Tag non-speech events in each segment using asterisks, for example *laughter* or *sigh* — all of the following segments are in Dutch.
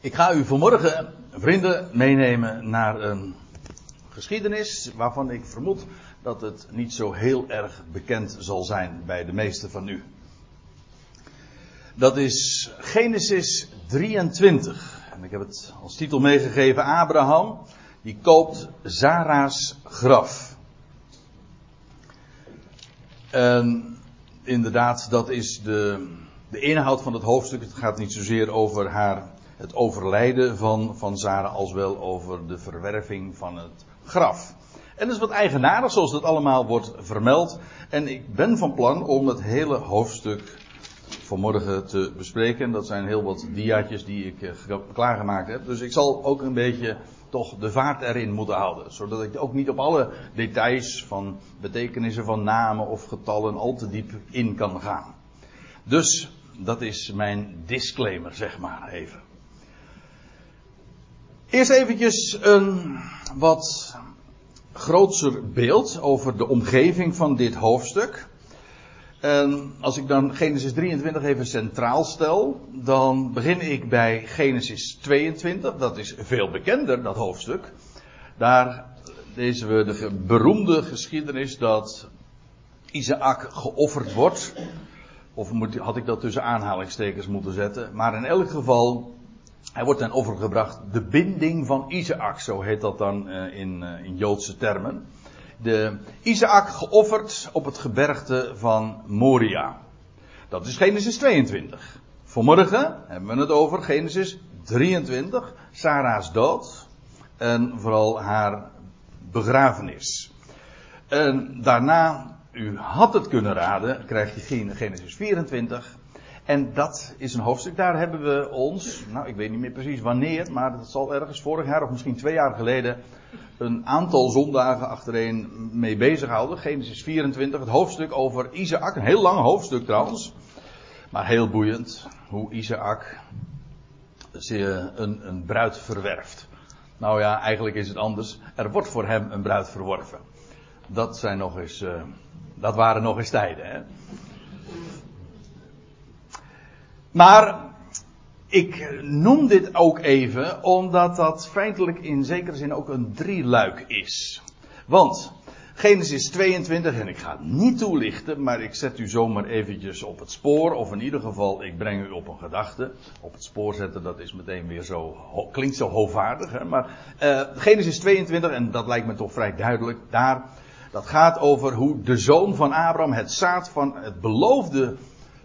Ik ga u vanmorgen, vrienden, meenemen naar een geschiedenis waarvan ik vermoed dat het niet zo heel erg bekend zal zijn bij de meesten van u. Dat is Genesis 23. En ik heb het als titel meegegeven: Abraham, die koopt Zara's graf. En inderdaad, dat is de, de inhoud van het hoofdstuk. Het gaat niet zozeer over haar het overlijden van, van Zara als wel over de verwerving van het graf. En dat is wat eigenaardig zoals dat allemaal wordt vermeld. En ik ben van plan om het hele hoofdstuk vanmorgen te bespreken. Dat zijn heel wat diaatjes die ik eh, klaargemaakt heb. Dus ik zal ook een beetje toch de vaart erin moeten houden. Zodat ik ook niet op alle details van betekenissen van namen of getallen al te diep in kan gaan. Dus dat is mijn disclaimer, zeg maar even. Eerst eventjes een wat grootser beeld over de omgeving van dit hoofdstuk. En als ik dan Genesis 23 even centraal stel, dan begin ik bij Genesis 22. Dat is veel bekender, dat hoofdstuk. Daar lezen we de beroemde geschiedenis dat Isaac geofferd wordt. Of moet, had ik dat tussen aanhalingstekens moeten zetten. Maar in elk geval hij wordt ten offer gebracht de binding van Isaac, zo heet dat dan uh, in, uh, in Joodse termen. De Isaac geofferd op het gebergte van Moria. Dat is Genesis 22. Vanmorgen hebben we het over Genesis 23, Sarah's dood en vooral haar begrafenis. En daarna, u had het kunnen raden, krijg je Genesis 24 en dat is een hoofdstuk, daar hebben we ons, nou ik weet niet meer precies wanneer, maar dat zal ergens vorig jaar of misschien twee jaar geleden, een aantal zondagen achtereen mee bezig houden. Genesis 24, het hoofdstuk over Isaac, een heel lang hoofdstuk trouwens, maar heel boeiend, hoe Isaac een, een bruid verwerft. Nou ja, eigenlijk is het anders. Er wordt voor hem een bruid verworven. Dat zijn nog eens, uh, dat waren nog eens tijden. Hè? Maar ik noem dit ook even omdat dat feitelijk in zekere zin ook een drieluik is. Want Genesis 22, en ik ga het niet toelichten, maar ik zet u zomaar eventjes op het spoor, of in ieder geval ik breng u op een gedachte. Op het spoor zetten, dat is meteen weer zo, klinkt zo hoogvaardig, hè? maar uh, Genesis 22, en dat lijkt me toch vrij duidelijk, daar, dat gaat over hoe de zoon van Abraham, het zaad van het beloofde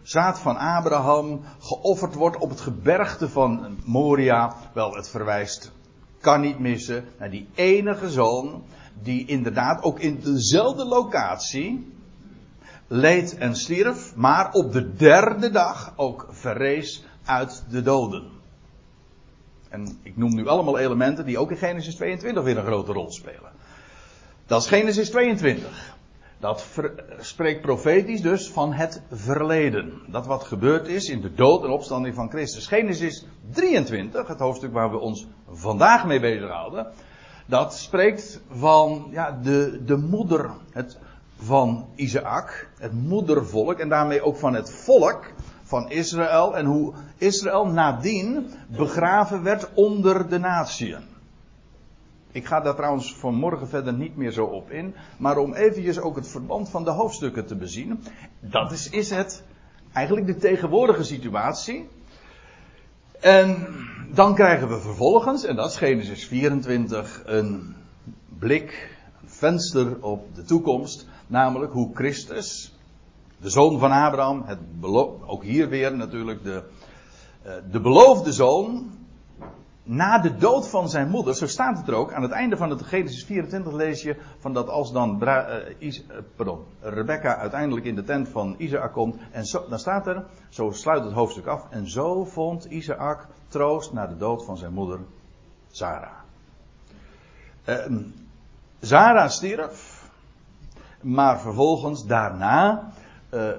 zaad van Abraham geofferd wordt op het gebergte van Moria. Wel, het verwijst, kan niet missen, naar die enige zoon die inderdaad ook in dezelfde locatie leed en stierf, maar op de derde dag ook verrees uit de doden. En ik noem nu allemaal elementen die ook in Genesis 22 weer een grote rol spelen. Dat is Genesis 22. Dat spreekt profetisch dus van het verleden. Dat wat gebeurd is in de dood en opstanding van Christus. Genesis 23, het hoofdstuk waar we ons vandaag mee bezighouden. Dat spreekt van ja, de, de moeder het, van Isaac, het moedervolk en daarmee ook van het volk van Israël. En hoe Israël nadien begraven werd onder de natieën. Ik ga daar trouwens vanmorgen verder niet meer zo op in. Maar om eventjes ook het verband van de hoofdstukken te bezien. Dat is, is het eigenlijk de tegenwoordige situatie. En dan krijgen we vervolgens, en dat is Genesis 24, een blik, een venster op de toekomst. Namelijk hoe Christus, de zoon van Abraham, het ook hier weer natuurlijk de, eh, de beloofde zoon, na de dood van zijn moeder, zo staat het er ook, aan het einde van het Genesis 24 lees je van dat als dan uh, Is, uh, pardon, Rebecca uiteindelijk in de tent van Isaac komt, en zo, dan staat er, zo sluit het hoofdstuk af, en zo vond Isaac troost na de dood van zijn moeder Sarah. Uh, Sarah stierf, maar vervolgens daarna uh,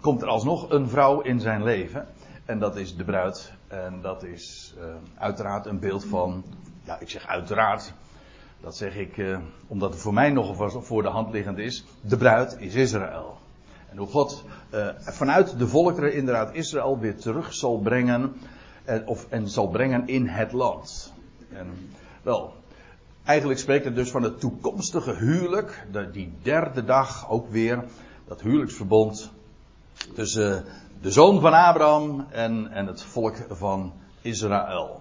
komt er alsnog een vrouw in zijn leven, en dat is de bruid en dat is uh, uiteraard een beeld van, ja, ik zeg uiteraard, dat zeg ik uh, omdat het voor mij nog voor de hand liggend is. De bruid is Israël. En hoe God uh, vanuit de volkeren inderdaad Israël weer terug zal brengen. En, of, en zal brengen in het land. En wel, eigenlijk spreekt het dus van het toekomstige huwelijk. Die derde dag ook weer. Dat huwelijksverbond tussen de zoon van Abraham en, en het volk van Israël.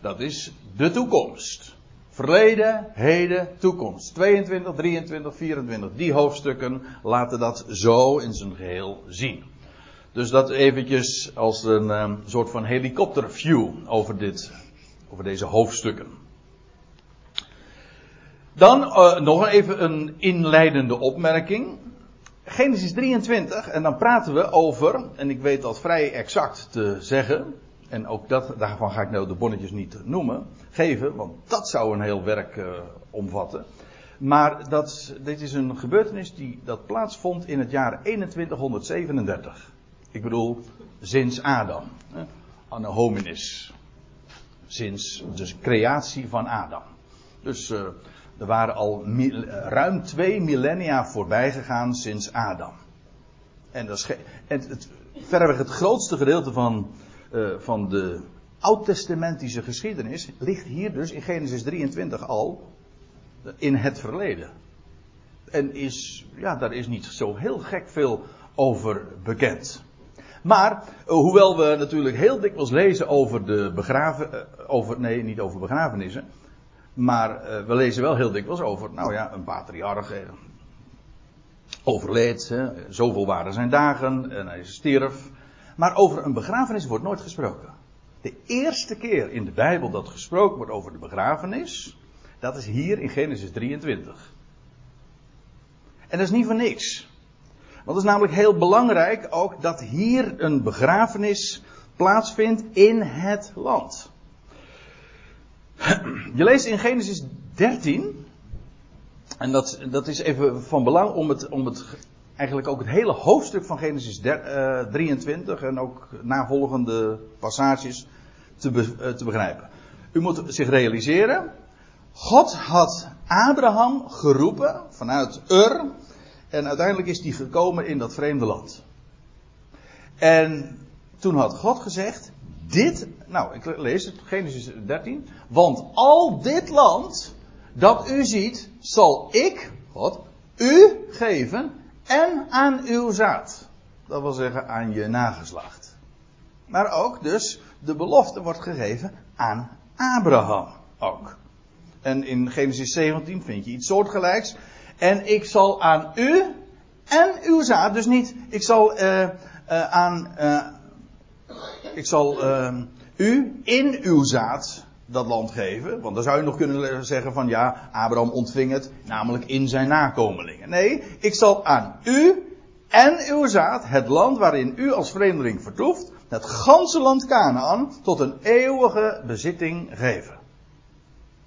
Dat is de toekomst. Verleden, heden, toekomst. 22, 23, 24. Die hoofdstukken laten dat zo in zijn geheel zien. Dus dat eventjes als een um, soort van helikopterview over, dit, over deze hoofdstukken. Dan uh, nog even een inleidende opmerking. Genesis 23, en dan praten we over, en ik weet dat vrij exact te zeggen, en ook dat, daarvan ga ik nou de bonnetjes niet noemen, geven, want dat zou een heel werk uh, omvatten. Maar dat, dit is een gebeurtenis die dat plaatsvond in het jaar 2137. Ik bedoel, sinds Adam. Anno hominis. Sinds de creatie van Adam. Dus uh, er waren al ruim twee millennia voorbij gegaan sinds Adam. En, dat en het, verreweg het grootste gedeelte van, uh, van de oud-testamentische geschiedenis ligt hier dus in Genesis 23 al in het verleden. En is, ja, daar is niet zo heel gek veel over bekend. Maar, uh, hoewel we natuurlijk heel dikwijls lezen over de begraven, uh, over, nee, niet over begrafenissen, maar uh, we lezen wel heel dikwijls over, nou ja, een patriarch eh, overleed, zoveel waren zijn dagen en hij stierf. Maar over een begrafenis wordt nooit gesproken. De eerste keer in de Bijbel dat gesproken wordt over de begrafenis, dat is hier in Genesis 23. En dat is niet voor niks. Want het is namelijk heel belangrijk ook dat hier een begrafenis plaatsvindt in het land. Je leest in Genesis 13. En dat, dat is even van belang om het, om het. Eigenlijk ook het hele hoofdstuk van Genesis 23 en ook navolgende passages te, be, te begrijpen. U moet zich realiseren. God had Abraham geroepen vanuit Ur. En uiteindelijk is hij gekomen in dat vreemde land. En toen had God gezegd: Dit, nou, ik lees het, Genesis 13. Want al dit land dat u ziet, zal ik, God, u geven en aan uw zaad. Dat wil zeggen aan je nageslacht. Maar ook dus de belofte wordt gegeven aan Abraham ook. En in Genesis 17 vind je iets soortgelijks. En ik zal aan u en uw zaad, dus niet, ik zal uh, uh, aan, uh, ik zal u in uw zaad dat land geven. Want dan zou je nog kunnen zeggen van ja, Abraham ontving het, namelijk in zijn nakomelingen. Nee, ik zal aan u en uw zaad het land waarin u als vreemdeling vertoeft, het ganse land Canaan, tot een eeuwige bezitting geven.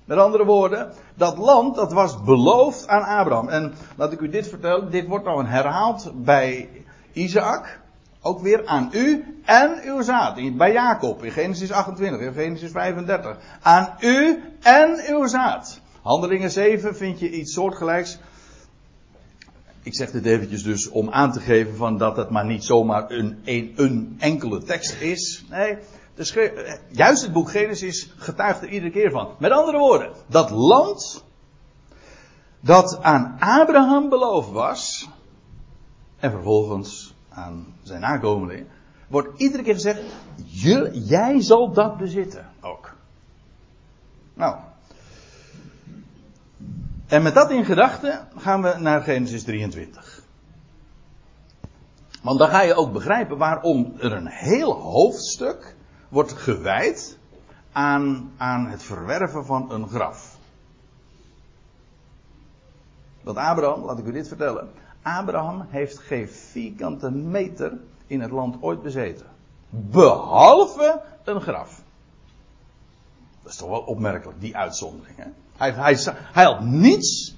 Met andere woorden, dat land dat was beloofd aan Abraham. En laat ik u dit vertellen, dit wordt nou herhaald bij Isaac. Ook weer aan u en uw zaad. Bij Jacob in Genesis 28, in Genesis 35. Aan u en uw zaad. Handelingen 7 vind je iets soortgelijks. Ik zeg dit eventjes dus om aan te geven van dat het maar niet zomaar een, een, enkele tekst is. Nee, dus juist het boek Genesis getuigt er iedere keer van. Met andere woorden, dat land dat aan Abraham beloofd was en vervolgens aan zijn nakomelingen, wordt iedere keer gezegd, jij zal dat bezitten ook. Nou. En met dat in gedachten gaan we naar Genesis 23. Want dan ga je ook begrijpen waarom er een heel hoofdstuk wordt gewijd aan, aan het verwerven van een graf. Want Abraham, laat ik u dit vertellen. Abraham heeft geen vierkante meter in het land ooit bezeten. Behalve een graf. Dat is toch wel opmerkelijk, die uitzondering. Hè? Hij, hij, hij had niets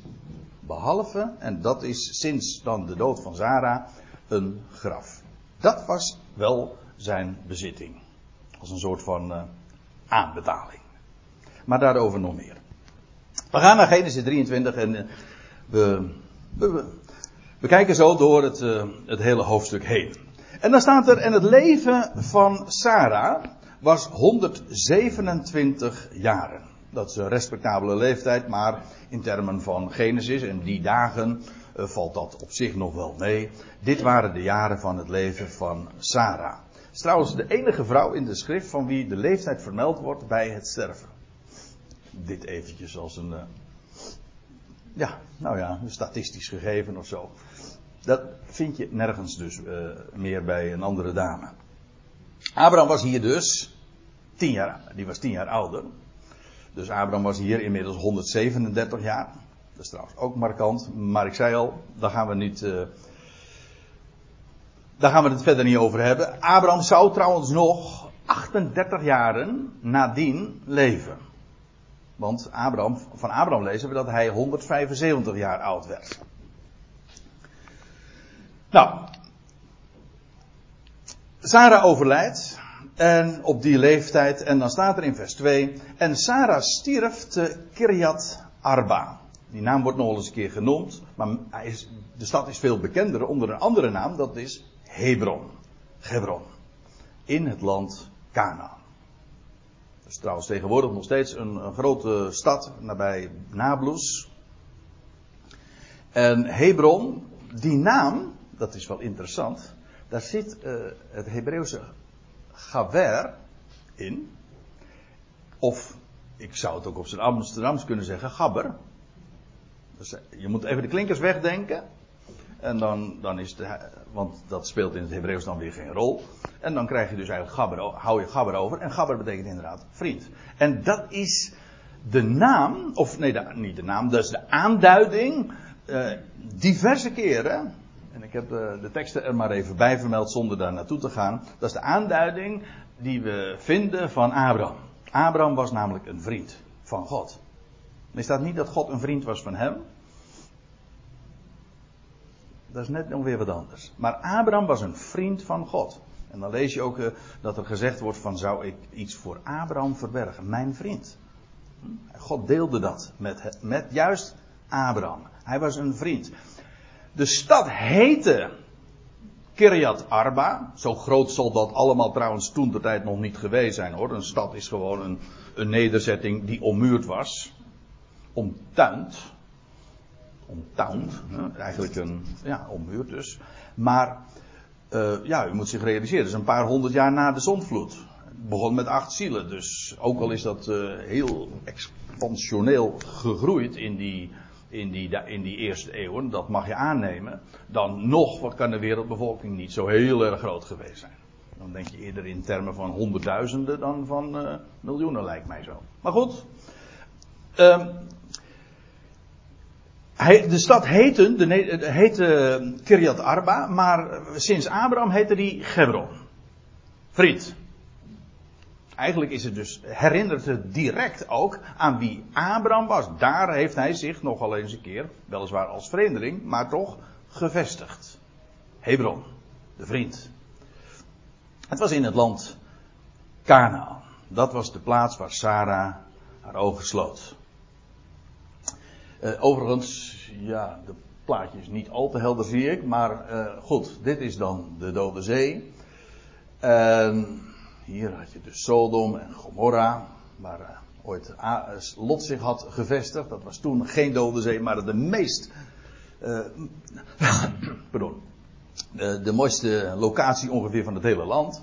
behalve, en dat is sinds dan de dood van Zara, een graf. Dat was wel zijn bezitting. Als een soort van uh, aanbetaling. Maar daarover nog meer. We gaan naar Genesis 23 en we, we, we, kijken zo door het, uh, het hele hoofdstuk heen. En dan staat er, en het leven van Sarah was 127 jaren. Dat is een respectabele leeftijd, maar in termen van Genesis en die dagen uh, valt dat op zich nog wel mee. Dit waren de jaren van het leven van Sarah. Het is trouwens de enige vrouw in de schrift van wie de leeftijd vermeld wordt bij het sterven. Dit eventjes als een, uh, ja, nou ja, een statistisch gegeven of zo. Dat vind je nergens dus uh, meer bij een andere dame. Abraham was hier dus tien jaar, die was tien jaar ouder. Dus Abraham was hier inmiddels 137 jaar. Dat is trouwens ook markant. Maar ik zei al, daar gaan we niet. Uh, daar gaan we het verder niet over hebben. Abraham zou trouwens nog 38 jaren nadien leven. Want Abraham, van Abraham lezen we dat hij 175 jaar oud werd. Nou, Sarah overlijdt. En op die leeftijd, en dan staat er in vers 2. En Sarah stierf te Kiryat Arba. Die naam wordt nog eens een keer genoemd. Maar hij is, de stad is veel bekender onder een andere naam. Dat is Hebron. Hebron. In het land Canaan. Dat is trouwens tegenwoordig nog steeds een, een grote stad nabij Nablus. En Hebron, die naam, dat is wel interessant. Daar zit uh, het Hebreeuwse Gawer in. Of ik zou het ook op zijn Amsterdams kunnen zeggen, Gabber. Dus je moet even de klinkers wegdenken. En dan, dan is het, want dat speelt in het Hebreeuws dan weer geen rol. En dan krijg je dus eigenlijk gabber, hou je gabber over. En gabber betekent inderdaad vriend. En dat is de naam, of nee, de, niet de naam, dat is de aanduiding. Uh, diverse keren en ik heb de, de teksten er maar even bij vermeld zonder daar naartoe te gaan. Dat is de aanduiding die we vinden van Abraham. Abraham was namelijk een vriend van God. Er staat niet dat God een vriend was van hem. Dat is net nog weer wat anders. Maar Abraham was een vriend van God. En dan lees je ook uh, dat er gezegd wordt van zou ik iets voor Abraham verbergen. Mijn vriend. God deelde dat met, met juist Abraham. Hij was een vriend. De stad heette Kiryat Arba. Zo groot zal dat allemaal trouwens toen de tijd nog niet geweest zijn hoor. Een stad is gewoon een, een nederzetting die ommuurd was. Omtuind. Omtuind. Eigenlijk een, ja, ommuurd dus. Maar, uh, ja, u moet zich realiseren, dat is een paar honderd jaar na de zondvloed. Het begon met acht zielen, dus ook al is dat uh, heel expansioneel gegroeid in die in die, in die eerste eeuwen, dat mag je aannemen, dan nog kan de wereldbevolking niet zo heel erg groot geweest zijn. Dan denk je eerder in termen van honderdduizenden dan van uh, miljoenen, lijkt mij zo. Maar goed. Hij, de stad heette, de, Kiryat Arba, maar sinds Abraham heette die Hebron. Vriend. Eigenlijk is het dus, herinnert het direct ook aan wie Abraham was. Daar heeft hij zich nogal eens een keer, weliswaar als vreemdeling, maar toch gevestigd. Hebron, de vriend. Het was in het land Canaan. Dat was de plaats waar Sarah haar ogen sloot. Uh, overigens, ja, de plaatje is niet al te helder zie ik, maar uh, goed, dit is dan de Dode Zee. En hier had je dus Sodom en Gomorra, waar uh, ooit Lot zich had gevestigd. Dat was toen geen dode zee, maar de meest. *coughs* Pardon. De, de, mooiste locatie ongeveer van het hele land.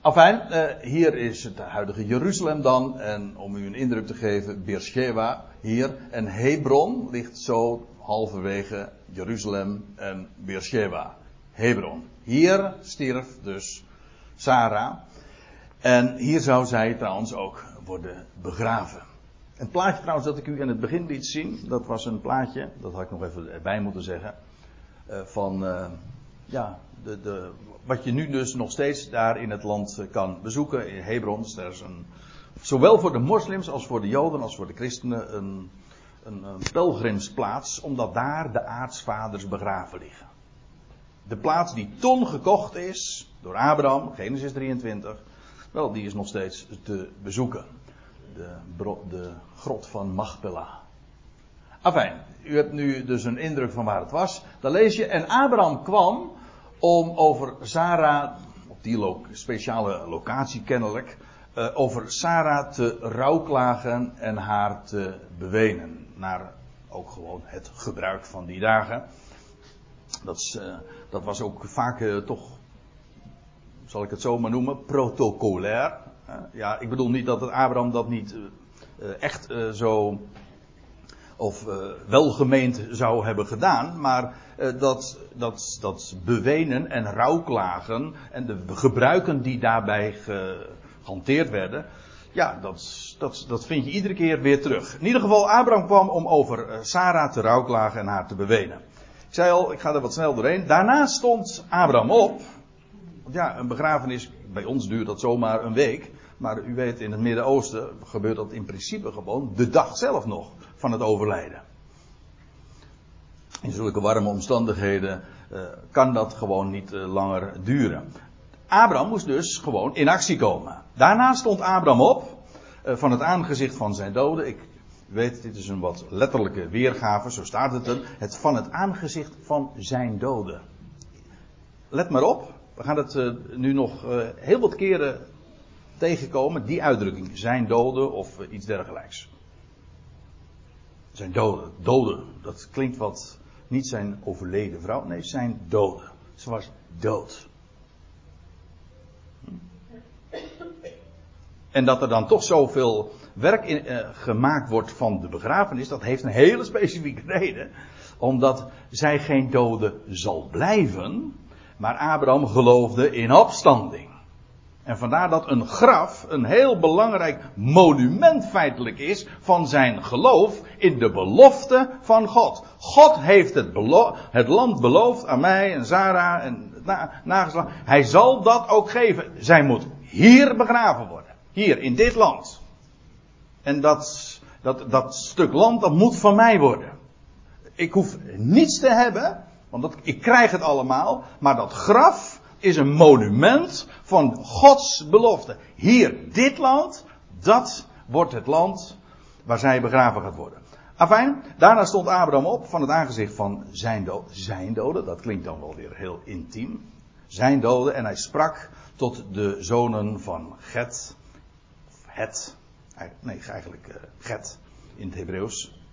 Afijn, hier is het huidige Jeruzalem dan. En om u een indruk te geven, Beersheba hier. En Hebron ligt zo halverwege Jeruzalem en Beersheba. Hebron. Hier stierf dus Sarah. En hier zou zij trouwens ook worden begraven. Een plaatje trouwens dat ik u in het begin liet zien, dat was een plaatje, dat had ik nog even erbij moeten zeggen, uh, van uh, ja, de, de, wat je nu dus nog steeds daar in het land kan bezoeken, in Hebron. Dus is een, zowel voor de moslims als voor de joden als voor de christenen een, een, een pelgrimsplaats, omdat daar de aartsvaders begraven liggen. De plaats die toen gekocht is door Abraham, Genesis 23, wel, die is nog steeds te bezoeken. De, de grot van Machpela. Afijn, u hebt nu dus een indruk van waar het was. Dan lees je, en Abraham kwam om over Sarah, op die speciale locatie kennelijk, uh, over Sarah te rouwklagen en haar te bewenen. Naar ook gewoon het gebruik van die dagen. Dat, is, uh, dat was ook vaak uh, toch, zal ik het zo maar noemen, protocolair. ja, ik bedoel niet dat Abraham dat niet echt zo of uh, welgemeend zou hebben gedaan, maar dat, dat, dat bewenen en rouwklagen en de gebruiken die daarbij gehanteerd werden, ja, dat, dat, dat vind je iedere keer weer terug. In ieder geval, Abraham kwam om over Sarah te rouwklagen en haar te bewenen. Ik zei al, ik ga er wat snel doorheen. Daarna stond Abraham op. Want ja, een begrafenis, bij ons duurt dat zomaar een week. Maar u weet, in het Midden-Oosten gebeurt dat in principe gewoon de dag zelf nog van het overlijden. In zulke warme omstandigheden uh, kan dat gewoon niet uh, langer duren. Abraham moest dus gewoon in actie komen. Daarna stond Abraham op uh, van het aangezicht van zijn doden. Ik weet, dit is een wat letterlijke weergave, zo staat het er. Het van het aangezicht van zijn doden. Let maar op, we gaan het nu nog heel wat keren tegenkomen, die uitdrukking, zijn doden of iets dergelijks. Zijn doden, doden, dat klinkt wat, niet zijn overleden vrouw, nee, zijn doden. Ze was dood. En dat er dan toch zoveel werk in, gemaakt wordt van de begrafenis, dat heeft een hele *laughs* specifieke reden. Omdat zij geen dode zal blijven, maar Abraham geloofde in opstanding. En vandaar dat een graf een heel belangrijk monument feitelijk is van zijn geloof in de belofte van God. God heeft het, het land beloofd aan mij en Sarah en na nageslagen. Hij zal dat ook geven. Zij moet hier begraven worden. Hier, in dit land. En dat, dat, dat stuk land, dat moet van mij worden. Ik hoef niets te hebben, want dat, ik krijg het allemaal. Maar dat graf, is een monument van Gods belofte. Hier, dit land, dat wordt het land waar zij begraven gaat worden. Afijn, daarna stond Abraham op van het aangezicht van zijn, dood, zijn doden. Dat klinkt dan wel weer heel intiem. Zijn doden. En hij sprak tot de zonen van Get. Het. Nee, eigenlijk uh, Get in het Hebreeuws.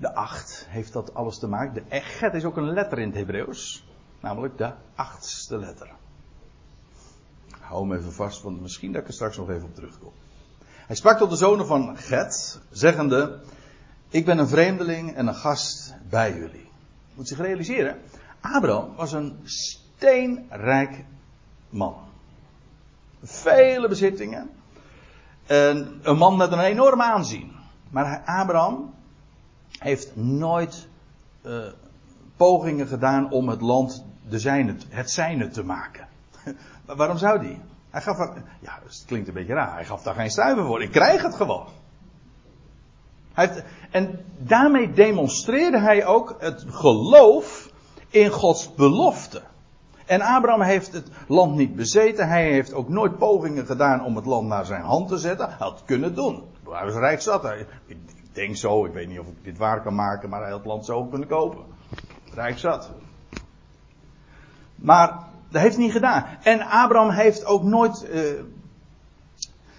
De acht heeft dat alles te maken. De Get is ook een letter in het Hebreeuws. Namelijk de achtste letter. Hou hem even vast, want misschien dat ik er straks nog even op terugkom. Hij sprak tot de zonen van Get, zeggende: Ik ben een vreemdeling en een gast bij jullie. Moet zich realiseren, Abraham was een steenrijk man. Vele bezittingen. En een man met een enorm aanzien. Maar Abraham heeft nooit uh, pogingen gedaan om het land de zijne, het zijne te maken. *laughs* waarom zou die? Hij gaf er, ja, het klinkt een beetje raar. Hij gaf daar geen stuiver voor. Ik krijg het gewoon. Hij en daarmee demonstreerde hij ook het geloof in Gods belofte. En Abraham heeft het land niet bezeten. Hij heeft ook nooit pogingen gedaan om het land naar zijn hand te zetten. Hij had kunnen doen. Hij was rijk zat. Ik denk zo, ik weet niet of ik dit waar kan maken, maar hij had het land zo kunnen kopen. Rijk zat. Maar dat heeft hij niet gedaan. En Abraham heeft ook nooit uh,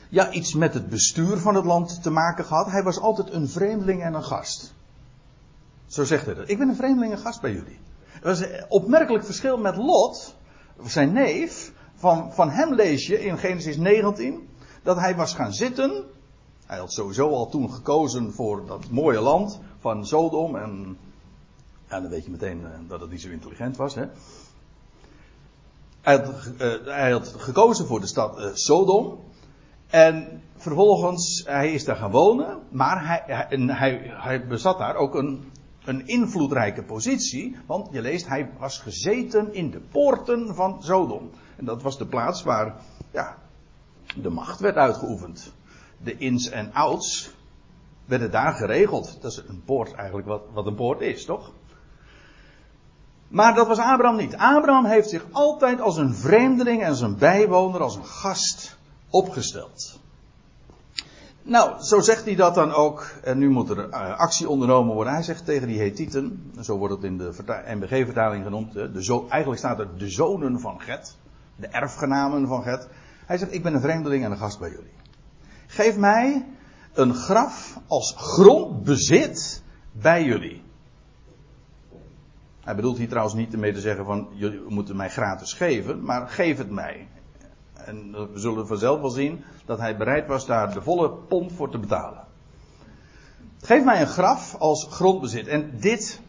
ja, iets met het bestuur van het land te maken gehad. Hij was altijd een vreemdeling en een gast. Zo zegt hij dat. Ik ben een vreemdeling en gast bij jullie. Er was een opmerkelijk verschil met Lot, zijn neef. Van, van hem lees je in Genesis 19 dat hij was gaan zitten. Hij had sowieso al toen gekozen voor dat mooie land van Sodom. En ja, dan weet je meteen eh, dat het niet zo intelligent was. Hè? Hij had, uh, hij had gekozen voor de stad uh, Sodom. En vervolgens, hij is daar gaan wonen. Maar hij, hij, hij, hij bezat daar ook een, een invloedrijke positie. Want je leest, hij was gezeten in de poorten van Sodom. En dat was de plaats waar ja, de macht werd uitgeoefend. De ins en outs werden daar geregeld. Dat is een poort eigenlijk wat, wat een poort is, toch? Maar dat was Abraham niet. Abraham heeft zich altijd als een vreemdeling en als een bijwoner, als een gast opgesteld. Nou, zo zegt hij dat dan ook. En nu moet er uh, actie ondernomen worden. Hij zegt tegen die Hethieten, zo wordt het in de MBG-vertaling genoemd. De zo, eigenlijk staat er de zonen van Get. De erfgenamen van Get. Hij zegt, ik ben een vreemdeling en een gast bij jullie. Geef mij een graf als grondbezit bij jullie. Hij bedoelt hier trouwens niet ermee te zeggen van jullie moeten mij gratis geven, maar geef het mij. En we zullen vanzelf wel zien dat hij bereid was daar de volle pond voor te betalen. Geef mij een graf als grondbezit. En dit,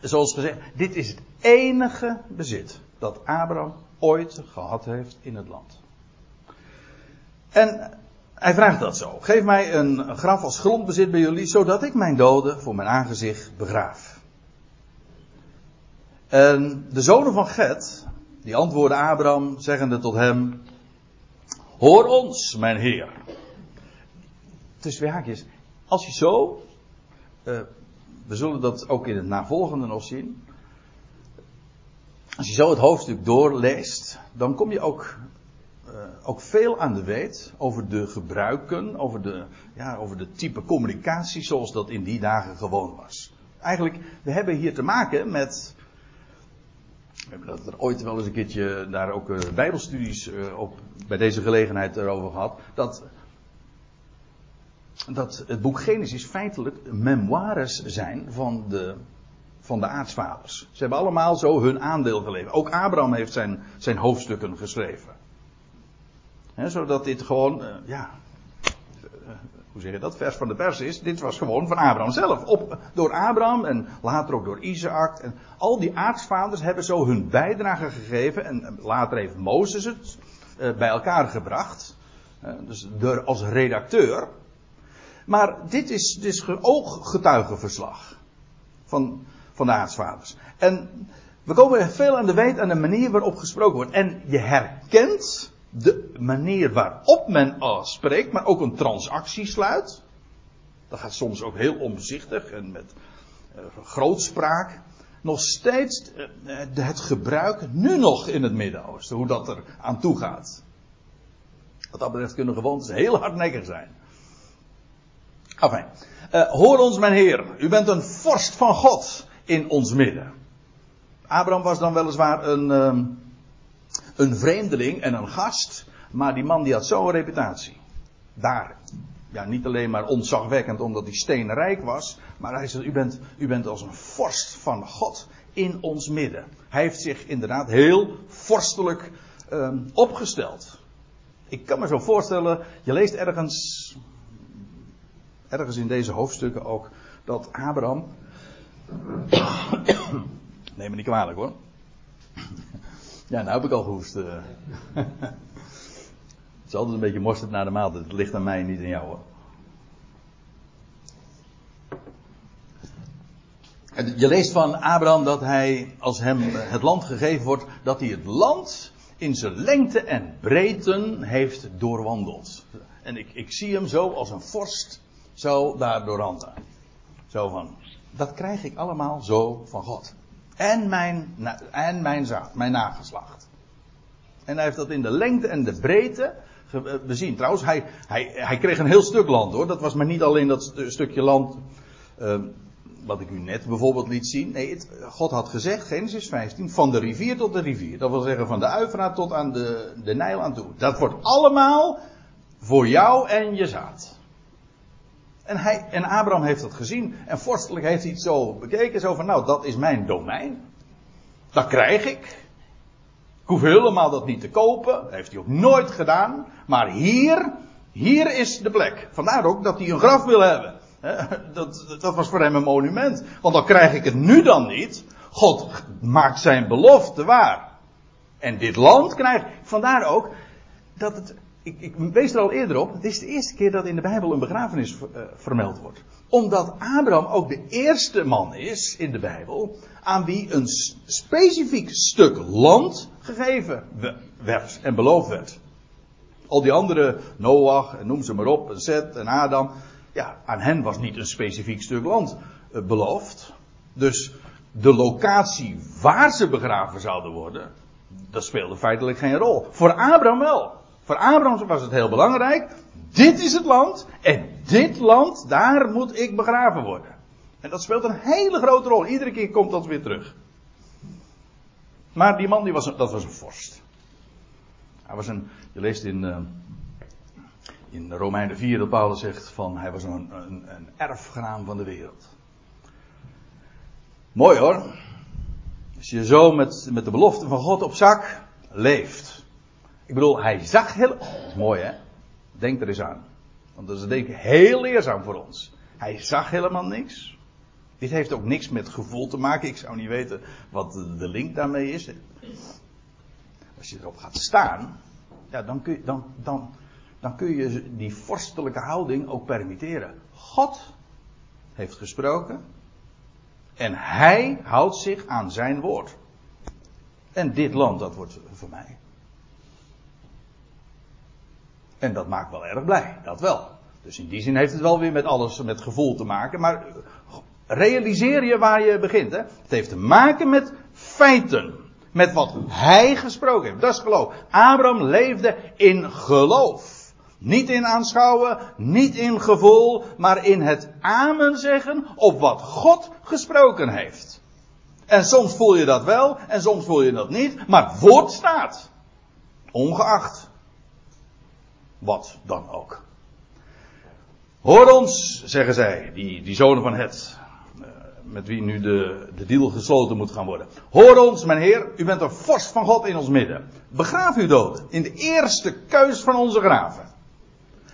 zoals gezegd, dit is het enige bezit dat Abraham ooit gehad heeft in het land. En hij vraagt dat zo. Geef mij een graf als grondbezit bij jullie, zodat ik mijn doden voor mijn aangezicht begraaf. En de zonen van Get, die antwoorden Abraham, zeggende tot hem: Hoor ons, mijn Heer. Tussen twee haakjes. Als je zo, uh, we zullen dat ook in het navolgende nog zien. Als je zo het hoofdstuk doorleest, dan kom je ook, uh, ook veel aan de weet over de gebruiken, over de, ja, over de type communicatie zoals dat in die dagen gewoon was. Eigenlijk, we hebben hier te maken met we hebben dat er ooit wel eens een keertje daar ook uh, bijbelstudies uh, op, bij deze gelegenheid erover gehad. Dat, dat het boek Genesis feitelijk memoires zijn van de, van de aartsvaders. Ze hebben allemaal zo hun aandeel geleverd. Ook Abraham heeft zijn, zijn hoofdstukken geschreven. Zodat dit gewoon, uh, ja, hoe zeg je dat, vers van de pers is. Dit was gewoon van Abraham zelf. Op, door Abraham en later ook door Isaac. En al die aartsvaders hebben zo hun bijdrage gegeven. En later heeft Mozes het uh, bij elkaar gebracht. Dus door, als redacteur. Maar dit is, dit is ooggetuigenverslag. Van, van de aartsvaders. En we komen veel aan de weet aan de manier waarop gesproken wordt. En je herkent de manier waarop men spreekt, maar ook een transactie sluit. Dat gaat soms ook heel omzichtig en met uh, grootspraak. Nog steeds uh, het gebruik, nu nog in het Midden-Oosten, hoe dat er aan toe gaat. Wat dat betreft kunnen gewoontes heel hardnekkig zijn. Enfin, hoor ons mijn Heer, u bent een vorst van God in ons midden. Abraham was dan weliswaar een, ehm, een vreemdeling en een gast. Maar die man die had zo'n reputatie. Daar. Ja, niet alleen maar ontzagwekkend omdat hij steenrijk was. Maar hij zegt, u bent, u bent als een vorst van God in ons midden. Hij heeft zich inderdaad heel vorstelijk um, opgesteld. Ik kan me zo voorstellen, je leest ergens, ergens in deze hoofdstukken ook, dat Abraham, *coughs* neem me niet kwalijk hoor, ja, nou heb ik al gehoest. Uh. *laughs* het is altijd een beetje mosterd naar de maaltijd. Het ligt aan mij, niet aan jou hoor. Je leest van Abraham dat hij, als hem het land gegeven wordt, dat hij het land in zijn lengte en breedte heeft doorwandeld. En ik, ik zie hem zo als een vorst, zo daar doorwandelen. Zo van, dat krijg ik allemaal zo van God. En mijn, en mijn zaad, mijn nageslacht. En hij heeft dat in de lengte en de breedte bezien. Trouwens, hij, hij, hij kreeg een heel stuk land hoor. Dat was maar niet alleen dat stukje land. Uh, wat ik u net bijvoorbeeld liet zien. Nee, het, God had gezegd, Genesis 15, van de rivier tot de rivier. Dat wil zeggen van de Uifraat tot aan de, de Nijl aan toe. Dat wordt allemaal voor jou en je zaad. En, hij, en Abraham heeft dat gezien. En vorstelijk heeft hij het zo bekeken. Zo van, nou, dat is mijn domein. Dat krijg ik. Ik hoef helemaal dat niet te kopen. Dat heeft hij ook nooit gedaan. Maar hier, hier is de plek. Vandaar ook dat hij een graf wil hebben. Dat, dat was voor hem een monument. Want dan krijg ik het nu dan niet. God maakt zijn belofte waar. En dit land krijg ik. Vandaar ook dat het ik, wees er al eerder op, het is de eerste keer dat in de Bijbel een begrafenis uh, vermeld wordt. Omdat Abraham ook de eerste man is in de Bijbel aan wie een specifiek stuk land gegeven werd en beloofd werd. Al die andere, Noach, noem ze maar op, Zet en Adam, ja, aan hen was niet een specifiek stuk land uh, beloofd. Dus de locatie waar ze begraven zouden worden, dat speelde feitelijk geen rol. Voor Abraham wel. Voor Abraham was het heel belangrijk. Dit is het land. En dit land, daar moet ik begraven worden. En dat speelt een hele grote rol. Iedere keer komt dat weer terug. Maar die man, die was, dat was een vorst. Hij was een, Je leest in, uh, in Romeinen 4 dat Paulus zegt van hij was een, een, een erfgenaam van de wereld. Mooi hoor. Als je zo met, met de belofte van God op zak leeft. Ik bedoel, hij zag heel. Dat is mooi hè. Denk er eens aan. Want dat is denk ik heel leerzaam voor ons. Hij zag helemaal niks. Dit heeft ook niks met gevoel te maken. Ik zou niet weten wat de link daarmee is. Als je erop gaat staan, ja, dan, kun je, dan, dan, dan kun je die vorstelijke houding ook permitteren. God heeft gesproken. En hij houdt zich aan zijn woord. En dit land, dat wordt voor mij. En dat maakt wel erg blij, dat wel. Dus in die zin heeft het wel weer met alles met gevoel te maken. Maar realiseer je waar je begint. Hè? Het heeft te maken met feiten. Met wat hij gesproken heeft. Dat is geloof. Abraham leefde in geloof. Niet in aanschouwen, niet in gevoel, maar in het amen zeggen op wat God gesproken heeft. En soms voel je dat wel en soms voel je dat niet, maar woord staat. Ongeacht. Wat dan ook. Hoor ons, zeggen zij, die, die zonen van het, eh, met wie nu de, de deal gesloten moet gaan worden. Hoor ons, mijn Heer, u bent een vorst van God in ons midden. Begraaf uw dood in de eerste keus van onze graven.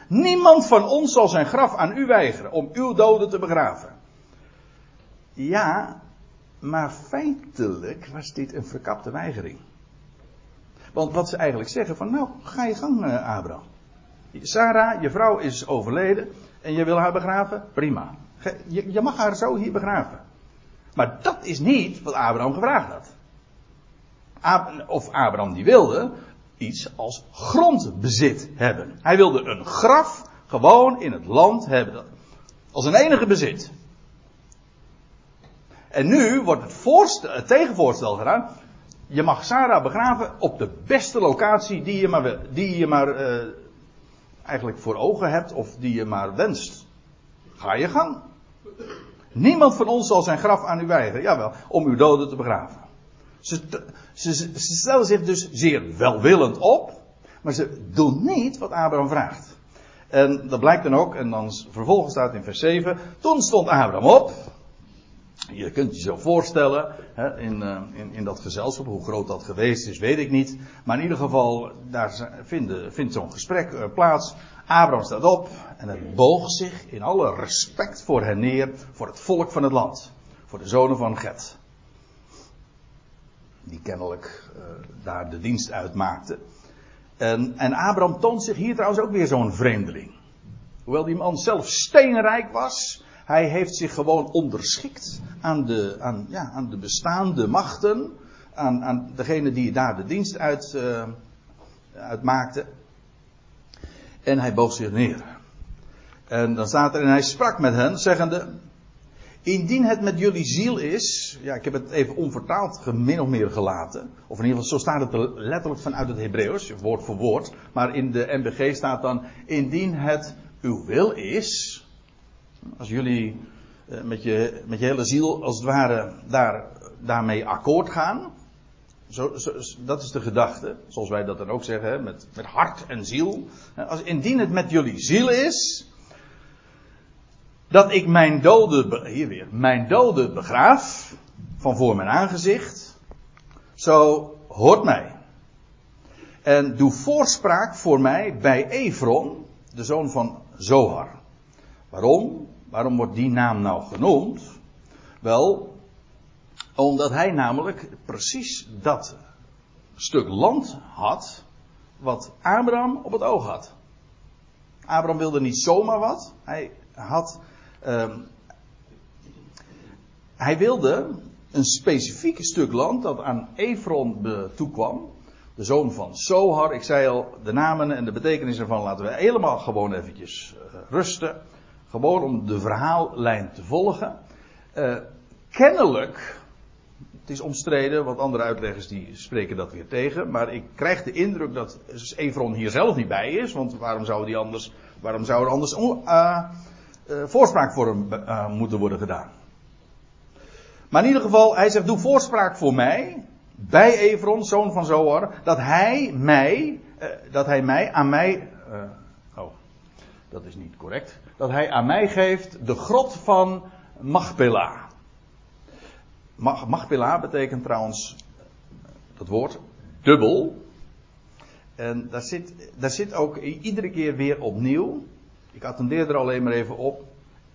Niemand van ons zal zijn graf aan u weigeren om uw doden te begraven. Ja, maar feitelijk was dit een verkapte weigering. Want wat ze eigenlijk zeggen van nou, ga je gang uh, Abraham. Sarah, je vrouw is overleden en je wil haar begraven, prima. Je, je mag haar zo hier begraven. Maar dat is niet wat Abraham gevraagd had. of Abraham die wilde, iets als grondbezit hebben. Hij wilde een graf gewoon in het land hebben. Als een enige bezit. En nu wordt het, het tegenvoorstel gedaan. Je mag Sarah begraven op de beste locatie die je maar, die je maar uh, eigenlijk voor ogen hebt of die je maar wenst. Ga je gang. Niemand van ons zal zijn graf aan u weigeren. Jawel, om uw doden te begraven. Ze, ze, stellen zich dus zeer welwillend op, maar ze doen niet wat Abraham vraagt. En dat blijkt dan ook, en dan vervolgens staat in vers 7, toen stond Abraham op. Je kunt je zo voorstellen, hè, in, uh, in, in, dat gezelschap, hoe groot dat geweest is, weet ik niet. Maar in ieder geval, daar vindt zo'n gesprek uh, plaats. Abraham staat op en hij boog zich in alle respect voor hen neer, voor het volk van het land. Voor de zonen van Get die kennelijk uh, daar de dienst uitmaakte. En, en Abraham toont zich hier trouwens ook weer zo'n vreemdeling. Hoewel die man zelf steenrijk was, hij heeft zich gewoon onderschikt aan de, aan, ja, aan de bestaande machten, aan, aan degene die daar de dienst uit, uh, uitmaakte. En hij boog zich neer. En dan staat er, en hij sprak met hen, zeggende, Indien het met jullie ziel is, ja, ik heb het even onvertaald min of meer gelaten. Of in ieder geval, zo staat het letterlijk vanuit het Hebreeuws, woord voor woord. Maar in de MBG staat dan, indien het uw wil is, als jullie eh, met, je, met je hele ziel als het ware daar, daarmee akkoord gaan. Zo, dat is de gedachte, zoals wij dat dan ook zeggen, met, met hart en ziel. Als, indien het met jullie ziel is, dat ik mijn doden, hier weer, mijn doden begraaf, van voor mijn aangezicht, zo hoort mij. En doe voorspraak voor mij bij Efron, de zoon van Zohar. Waarom? Waarom wordt die naam nou genoemd? Wel, omdat hij namelijk precies dat stuk land had, wat Abraham op het oog had. Abraham wilde niet zomaar wat, hij had Um, hij wilde een specifiek stuk land dat aan Efron toekwam. De zoon van Sohar. Ik zei al, de namen en de betekenis ervan laten we helemaal gewoon eventjes uh, rusten. Gewoon om de verhaallijn te volgen. Uh, kennelijk, het is omstreden, want andere uitleggers die spreken dat weer tegen. Maar ik krijg de indruk dat Efron hier zelf niet bij is. Want waarom zou die anders, waarom zou er anders uh, uh, voorspraak voor hem moeten worden gedaan. Maar in ieder geval, hij zegt: Doe voorspraak voor mij bij Evron, zoon van Zoar, dat hij mij, dat hij mij aan mij, oh, dat is niet correct, dat hij aan mij geeft de grot van Machpela. Machpela betekent trouwens dat woord dubbel. En daar zit, daar zit ook iedere keer weer opnieuw. Ik attendeer er alleen maar even op.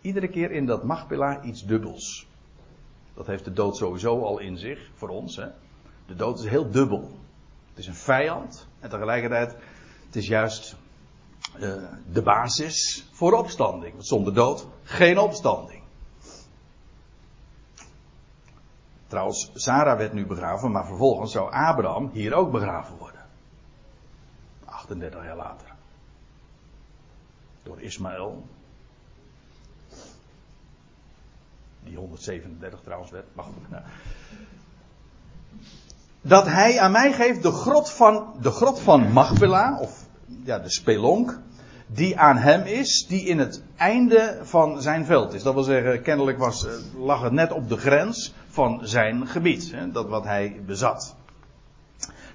Iedere keer in dat Machpela iets dubbels. Dat heeft de dood sowieso al in zich, voor ons. Hè. De dood is heel dubbel. Het is een vijand en tegelijkertijd, het is juist uh, de basis voor opstanding. Want zonder dood geen opstanding. Trouwens, Sarah werd nu begraven, maar vervolgens zou Abraham hier ook begraven worden. 38 jaar later. Door Ismaël. Die 137 trouwens werd. Maar. Dat hij aan mij geeft de grot van, de grot van Machpela, of ja, de spelonk, die aan hem is, die in het einde van zijn veld is. Dat wil zeggen, kennelijk was, eh, lag het net op de grens van zijn gebied, hè, dat wat hij bezat.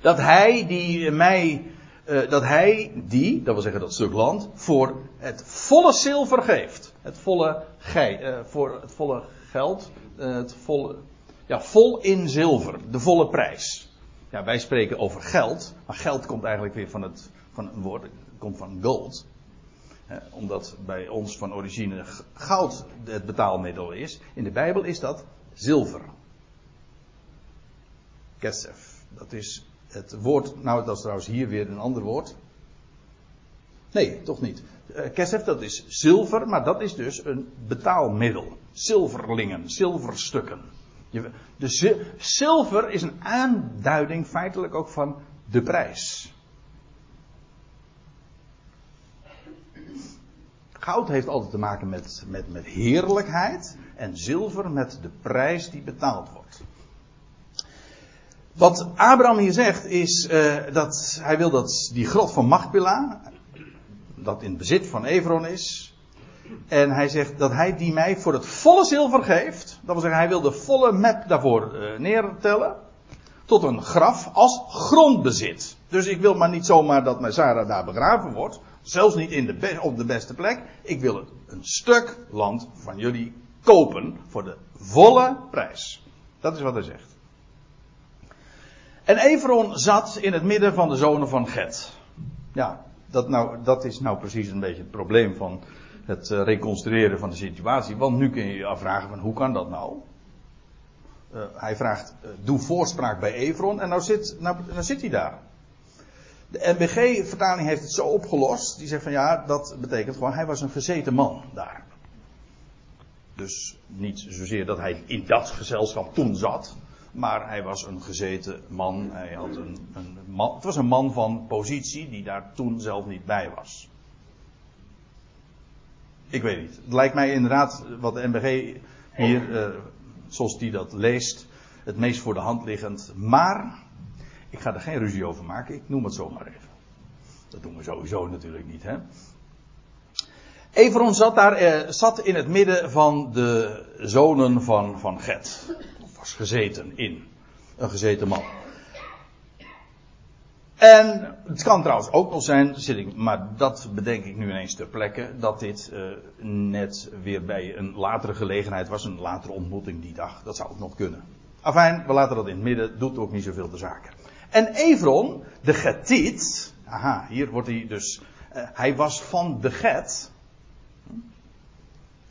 Dat hij die mij, uh, dat hij die, dat wil zeggen dat stuk land, voor het volle zilver geeft. Het volle, gij, voor het volle geld, het volle, ja, vol in zilver, de volle prijs. Ja, wij spreken over geld, maar geld komt eigenlijk weer van het, van een woord, komt van gold omdat bij ons van origine goud het betaalmiddel is. In de Bijbel is dat zilver. Kesef. Dat is het woord. Nou, dat is trouwens hier weer een ander woord. Nee, toch niet. Uh, kesef, dat is zilver, maar dat is dus een betaalmiddel. Zilverlingen, zilverstukken. Zilver is een aanduiding feitelijk ook van de prijs. Goud heeft altijd te maken met, met, met heerlijkheid en zilver met de prijs die betaald wordt. Wat Abraham hier zegt is uh, dat hij wil dat die grot van Machpela, dat in bezit van Evron is, en hij zegt dat hij die mij voor het volle zilver geeft. Dat wil zeggen, hij wil de volle map daarvoor uh, neertellen. Tot een graf als grondbezit. Dus ik wil maar niet zomaar dat mijn Sarah daar begraven wordt. Zelfs niet in de op de beste plek. Ik wil een stuk land van jullie kopen voor de volle prijs. Dat is wat hij zegt. En Everon zat in het midden van de zonen van Get. Ja, dat, nou, dat is nou precies een beetje het probleem van het uh, reconstrueren van de situatie. Want nu kun je je afvragen van hoe kan dat nou? Uh, hij vraagt, uh, doe voorspraak bij Everon en nou zit, nou, nou zit hij daar. De NBG-vertaling heeft het zo opgelost. Die zegt van ja, dat betekent gewoon, hij was een gezeten man daar. Dus niet zozeer dat hij in dat gezelschap toen zat. Maar hij was een gezeten man. Hij had een, een man. Het was een man van positie die daar toen zelf niet bij was. Ik weet niet. Het lijkt mij inderdaad wat de NBG hier, eh, zoals die dat leest, het meest voor de hand liggend. Maar ik ga er geen ruzie over maken, ik noem het zomaar even. Dat doen we sowieso natuurlijk niet, hè. Everon zat daar, eh, zat in het midden van de zonen van, van. Of was gezeten in. Een gezeten man. En het kan trouwens ook nog zijn, zit ik, maar dat bedenk ik nu ineens ter plekke, dat dit uh, net weer bij een latere gelegenheid was, een latere ontmoeting die dag. Dat zou ook nog kunnen. Afijn, we laten dat in het midden, doet ook niet zoveel de zaken. En Evron, de Getiet, aha, hier wordt hij dus, uh, hij was van de Get.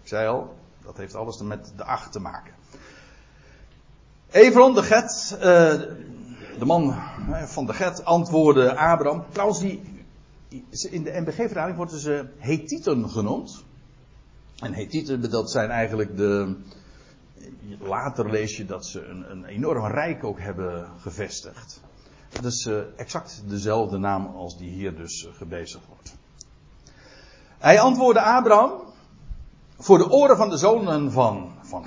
Ik zei al, dat heeft alles met de acht te maken. Evron, de Get, uh, de man van de Get, antwoordde Abraham. Trouwens, die, in de NBG-vertaling worden ze Hethieten genoemd. En Hethieten, dat zijn eigenlijk de. Later lees je dat ze een, een enorm rijk ook hebben gevestigd. Dat is uh, exact dezelfde naam als die hier dus uh, gebezigd wordt. Hij antwoordde Abraham voor de oren van de zonen van, van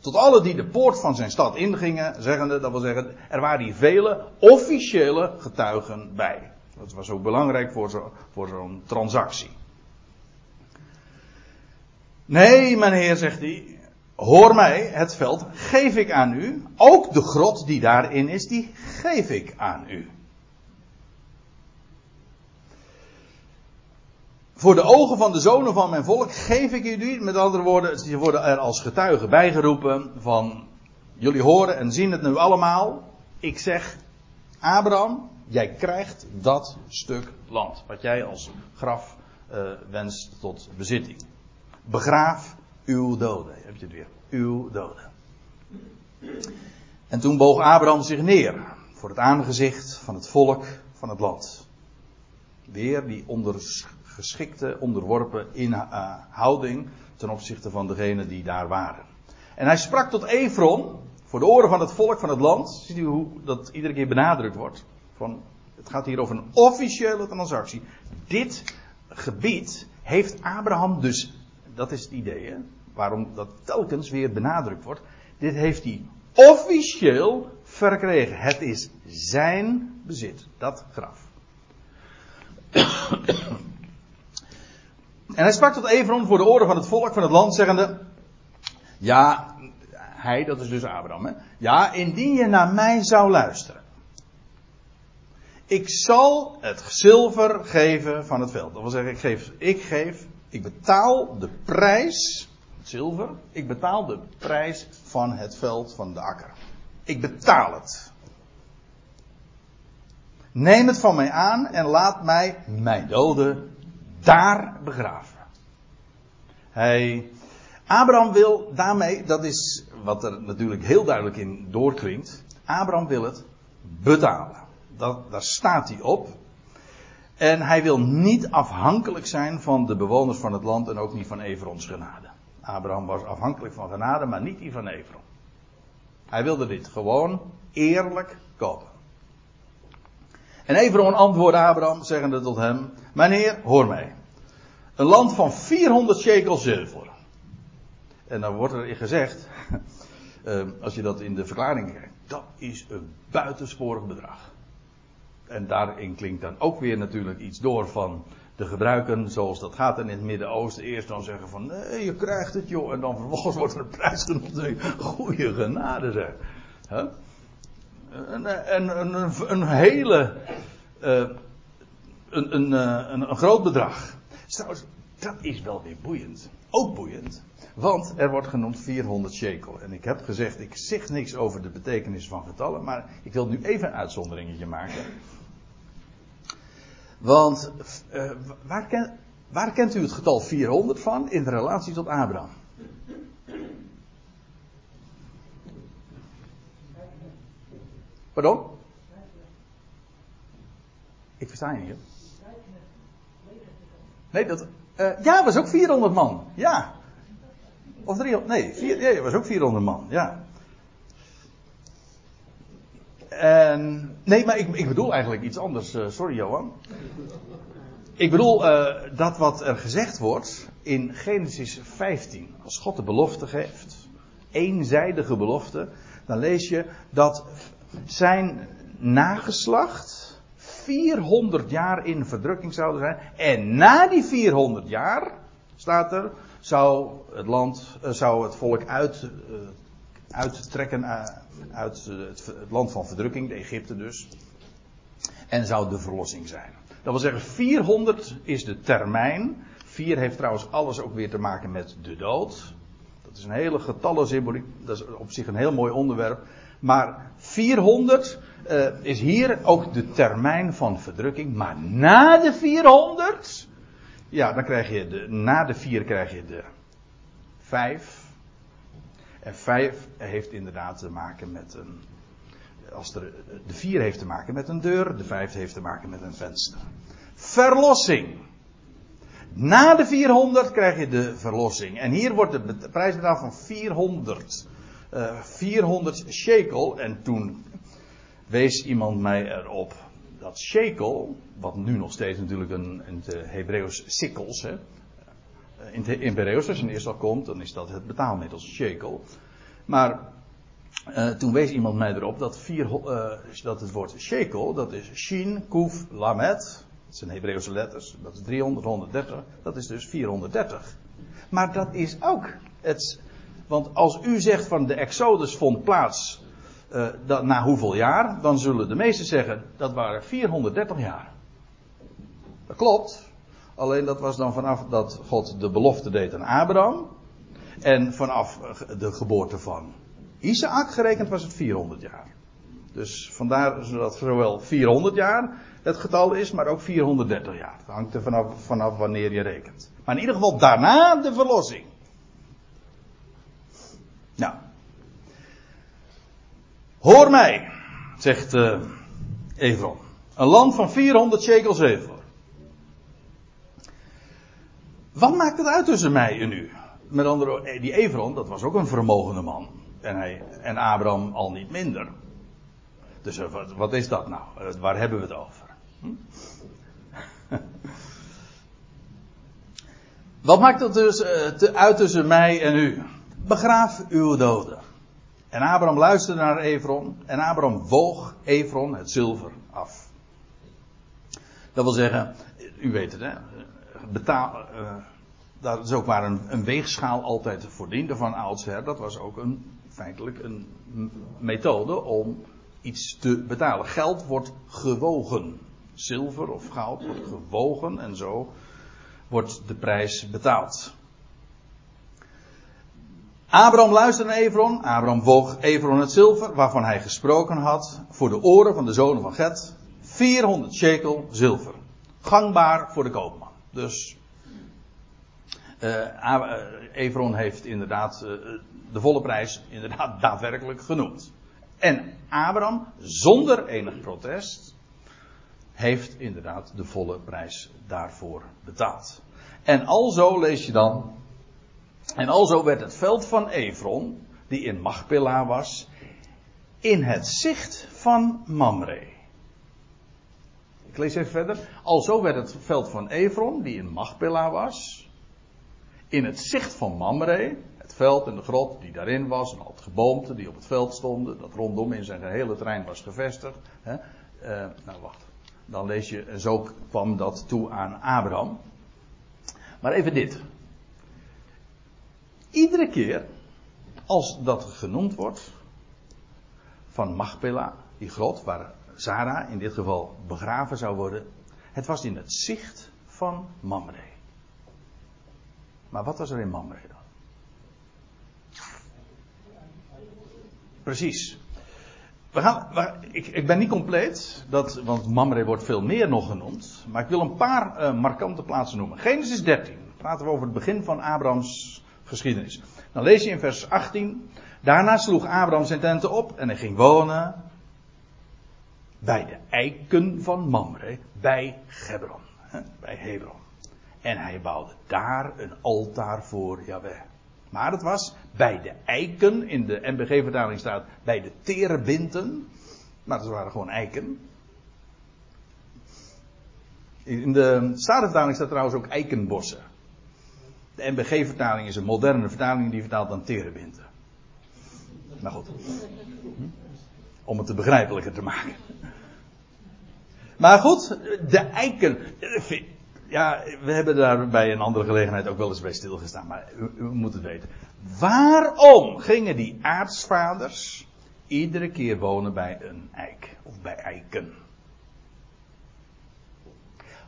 tot alle die de poort van zijn stad ingingen, zeggende, dat wil zeggen, er waren hier vele officiële getuigen bij. Dat was ook belangrijk voor, zo, voor zo'n transactie. Nee, mijn heer, zegt hij, hoor mij, het veld geef ik aan u. Ook de grot die daarin is, die geef ik aan u. Voor de ogen van de zonen van mijn volk geef ik u Met andere woorden, ze worden er als getuigen bijgeroepen van jullie horen en zien het nu allemaal. Ik zeg, Abraham, jij krijgt dat stuk land. Wat jij als graf uh, wenst tot bezitting. Begraaf uw doden. Heb je het weer? Uw doden. En toen boog Abraham zich neer voor het aangezicht van het volk van het land. Weer die ondergeschikte, onderworpen inhouding ten opzichte van degenen die daar waren. En hij sprak tot Efron, voor de oren van het volk van het land. Ziet u hoe dat iedere keer benadrukt wordt? Van, het gaat hier over een officiële transactie. Dit gebied heeft Abraham dus, dat is het idee, waarom dat telkens weer benadrukt wordt. Dit heeft hij officieel verkregen. Het is zijn bezit, dat graf. en hij sprak tot Efron voor de oren van het volk van het land, zeggende: Ja, hij, dat is dus Abraham, hè? Ja, indien je naar mij zou luisteren. Ik zal het zilver geven van het veld. Dat wil zeggen, ik geef, ik geef, ik betaal de prijs, zilver, ik betaal de prijs van het veld van de akker. Ik betaal het. Neem het van mij aan en laat mij, mijn doden, daar begraven. Hij, Abraham wil daarmee, dat is wat er natuurlijk heel duidelijk in doorklinkt. Abraham wil het betalen. Dat, daar staat hij op. En hij wil niet afhankelijk zijn van de bewoners van het land en ook niet van Everons genade. Abraham was afhankelijk van genade, maar niet die van Everon. Hij wilde dit gewoon eerlijk kopen. En Everon antwoordde Abraham, zeggende tot hem: Meneer, hoor mij. Een land van 400 shekel zilver. En dan wordt er gezegd, *laughs* eh, als je dat in de verklaring kijkt, dat is een buitensporig bedrag. En daarin klinkt dan ook weer natuurlijk iets door van de gebruiken zoals dat gaat in het Midden-Oosten. Eerst dan zeggen van nee, je krijgt het joh. En dan vervolgens *laughs* wordt er een prijs genoemd. Goede genade zeg. Huh? En, een, een, een, hele. Uh, een, een, een, een, groot bedrag. Trouwens, dat is wel weer boeiend. Ook boeiend. Want er wordt genoemd 400 shekel. En ik heb gezegd, ik zeg niks over de betekenis van getallen. Maar ik wil nu even een uitzonderingetje maken. Want uh, waar, ken, waar, kent u het getal 400 van in relatie tot Abraham? Pardon? Ik versta je niet. Nee, dat. Uh, ja, was ook 400 man. Ja. Of 300. Nee, vier, nee, was ook 400 man. Ja. En, nee, maar ik, ik bedoel eigenlijk iets anders. Uh, sorry, Johan. Ik bedoel uh, dat wat er gezegd wordt in Genesis 15. Als God de belofte geeft, eenzijdige belofte, dan lees je dat zijn nageslacht 400 jaar in verdrukking zouden zijn. En na die 400 jaar, staat er, zou het land, uh, zou het volk uit, uittrekken uit het, land van verdrukking, de Egypte dus. En zou de verlossing zijn. Dat wil zeggen, 400 is de termijn. 4 heeft trouwens alles ook weer te maken met de dood. Dat is een hele getallensymboliek. Dat is op zich een heel mooi onderwerp. Maar 400 uh, eh, is hier ook de termijn van verdrukking. Maar na de 400, ja, dan krijg je de, na de 4 krijg je de 5. En 5 heeft inderdaad te maken met een. Als de 4 heeft te maken met een deur, de 5 heeft te maken met een venster. Verlossing. Na de 400 krijg je de verlossing. En hier wordt de prijsbedrag van 400. Uh, 400 shekel. En toen wees iemand mij erop dat shekel, wat nu nog steeds natuurlijk een, Hebreeuws sikkels, hè, in het Hebreeuws, als je eerst al komt, dan is dat het betaalmiddel, shekel. Maar uh, toen wees iemand mij erop dat, vier, uh, dat het woord shekel, dat is shin, kuf, lamet, dat zijn Hebreeuwse letters, dat is 300, 130, dat is dus 430. Maar dat is ook het, Want als u zegt van de Exodus vond plaats na hoeveel jaar, dan zullen de meesten zeggen dat waren 430 jaar. Dat klopt. Alleen dat was dan vanaf dat God de belofte deed aan Abraham. En vanaf de geboorte van Isaac gerekend was het 400 jaar. Dus vandaar dat zowel 400 jaar het getal is, maar ook 430 jaar. Dat hangt er vanaf, vanaf wanneer je rekent. Maar in ieder geval daarna de verlossing. Nou. Hoor mij, zegt uh, Evron. Een land van 400 shekels zilver. Wat maakt het uit tussen mij en u? Met andere eh, die Evron, dat was ook een vermogende man. En, hij, en Abraham al niet minder. Dus eh, wat, wat is dat nou? Eh, waar hebben we het over? Hm? *laughs* wat maakt het dus uit tussen mij en u? Begraaf uw doden. En Abraham luisterde naar Evron. En Abraham woog Evron het zilver af. Dat wil zeggen, u weet het hè betaal, uh, dat is ook waar een, een, weegschaal altijd voor diende van oudsher. Dat was ook een, feitelijk een methode om iets te betalen. Geld wordt gewogen. Zilver of goud wordt gewogen en zo wordt de prijs betaald. Abraham luisterde naar Evron. Abraham woog Evron het zilver waarvan hij gesproken had voor de oren van de zonen van Get. 400 shekel zilver. Gangbaar voor de koopman. Dus uh, Evron heeft inderdaad uh, de volle prijs inderdaad *laughs* daadwerkelijk genoemd. En Abraham, zonder enig protest, heeft inderdaad de volle prijs daarvoor betaald. En alzo lees je dan. En alzo werd het veld van Evron, die in Machpelah was, in het zicht van Mamre. Ik lees even verder. Alzo werd het veld van Evron, die in Machpelah was, in het zicht van Mamre, het veld en de grot die daarin was, en al het geboomte die op het veld stonden, dat rondom in zijn gehele terrein was gevestigd. Hè. Uh, nou wacht, dan lees je, en zo kwam dat toe aan Abraham. Maar even dit. Iedere keer als dat genoemd wordt van Machpelah, die grot waar Sarah in dit geval begraven zou worden. Het was in het zicht van Mamre. Maar wat was er in Mamre dan? Precies. We gaan, ik, ik, ben niet compleet, dat, want Mamre wordt veel meer nog genoemd. Maar ik wil een paar uh, markante plaatsen noemen. Genesis 13. Praten we over het begin van Abrahams geschiedenis. Dan lees je in vers 18. Daarna sloeg Abraham zijn tenten op en hij ging wonen bij de eiken van Mamre, bij Gebron, bij Hebron. En hij bouwde daar een altaar voor Yahweh. Maar het was bij de eiken, in de NBG-vertaling staat bij de terebinten. Maar dat waren gewoon eiken. In de Statenvertaling staat trouwens ook eikenbossen. De NBG-vertaling is een moderne vertaling die vertaalt dan terebinten. Nou goed. Om het te begrijpelijker te maken. Maar goed, de eiken. Ja, we hebben daar bij een andere gelegenheid ook wel eens bij stilgestaan. Maar u, u moet het weten. Waarom gingen die aartsvaders iedere keer wonen bij een eik? Of bij eiken?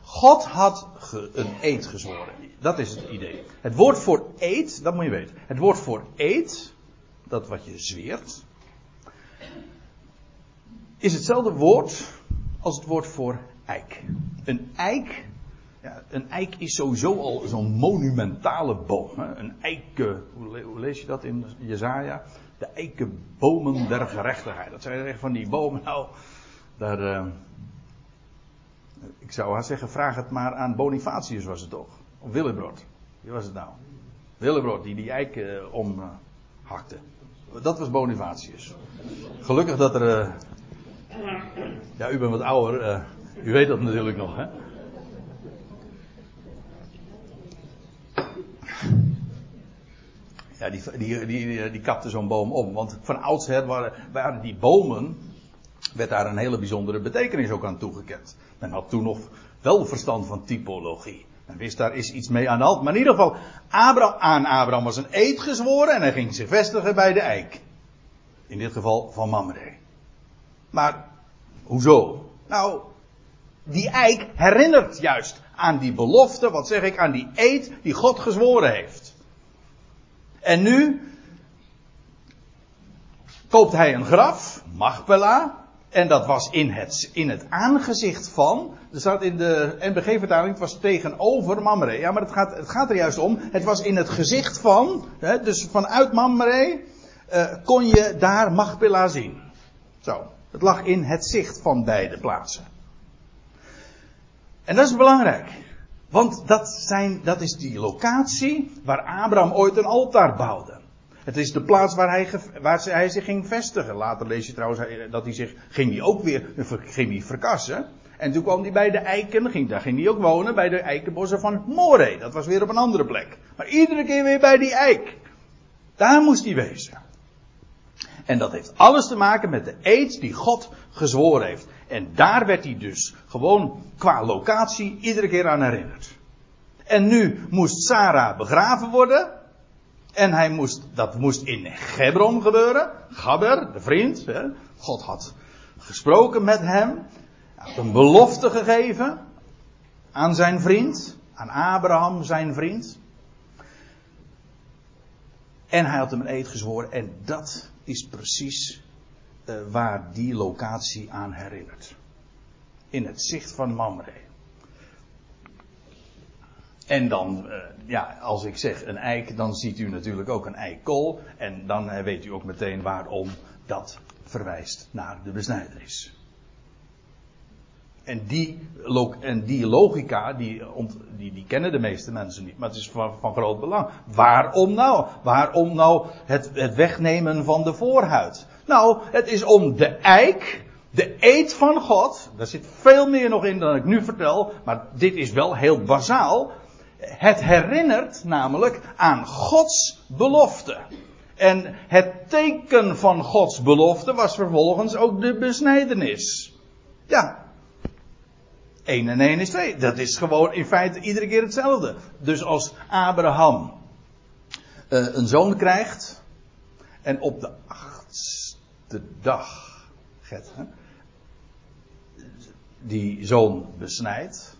God had een eed gezworen. Dat is het idee. Het woord voor eed, dat moet je weten. Het woord voor eed, dat wat je zweert, is hetzelfde woord als het woord voor eik. Een eik, ja, een eik is sowieso al zo'n monumentale boom. Hè? Een eik, hoe, lees je dat in Jezaja? De eikenbomen der gerechtigheid. Dat zijn echt van die bomen, nou, daar, uh, ik zou haar zeggen, vraag het maar aan Bonifatius was het toch? Of Willebrod. Wie was het nou? Willebrod die die eik uh, omhakte. Dat was Bonifatius. Gelukkig dat er uh, ja, u bent wat ouder. Uh, u weet dat natuurlijk nog, hè? Ja, die, die, die, die kapte zo'n boom om. Want van oudsher waren, waren die bomen. werd daar een hele bijzondere betekenis ook aan toegekend. Men had toen nog wel verstand van typologie. Men wist daar is iets mee aan de hand. Maar in ieder geval, Abraham, aan Abraham was een eed gezworen en hij ging zich vestigen bij de eik. In dit geval van Mamre. Maar, hoezo? Nou, die eik herinnert juist aan die belofte, wat zeg ik, aan die eed die God gezworen heeft. En nu koopt hij een graf, Machpela, en dat was in het, in het aangezicht van. Er staat in de NBG-vertaling, het was tegenover Mamre. Ja, maar het gaat, het gaat er juist om. Het was in het gezicht van. Hè, dus vanuit Mamre uh, kon je daar Machpela zien. Zo. Het lag in het zicht van beide plaatsen. En dat is belangrijk. Want dat, zijn, dat is die locatie waar Abraham ooit een altaar bouwde. Het is de plaats waar hij, waar hij zich ging vestigen. Later lees je trouwens dat hij zich, ging hij ook weer, ging verkassen. En toen kwam hij bij de eiken, ging, daar ging hij ook wonen, bij de eikenbossen van More. Dat was weer op een andere plek. Maar iedere keer weer bij die eik. Daar moest hij wezen. En dat heeft alles te maken met de eed die God gezworen heeft. En daar werd hij dus gewoon qua locatie iedere keer aan herinnerd. En nu moest Sarah begraven worden. En hij moest, dat moest in Gebron gebeuren. Gabber, de vriend. Hè. God had gesproken met hem. Had een belofte gegeven aan zijn vriend. Aan Abraham, zijn vriend. En hij had hem een eed gezworen. En dat is precies uh, waar die locatie aan herinnert. In het zicht van Mamre. En dan, uh, ja, als ik zeg een eik, dan ziet u natuurlijk ook een eikkool. En dan uh, weet u ook meteen waarom dat verwijst naar de besnijdenis. En die, en die logica, die, die, kennen de meeste mensen niet. Maar het is van, van groot belang. Waarom nou? Waarom nou het, het wegnemen van de voorhuid? Nou, het is om de eik, de eed van God. Daar zit veel meer nog in dan ik nu vertel. Maar dit is wel heel bazaal. Het herinnert namelijk aan Gods belofte. En het teken van Gods belofte was vervolgens ook de besnijdenis. Ja. 1 en 1 is 2. Dat is gewoon in feite iedere keer hetzelfde. Dus als Abraham uh, een zoon krijgt. En op de achtste dag. Get, hè, die zoon besnijdt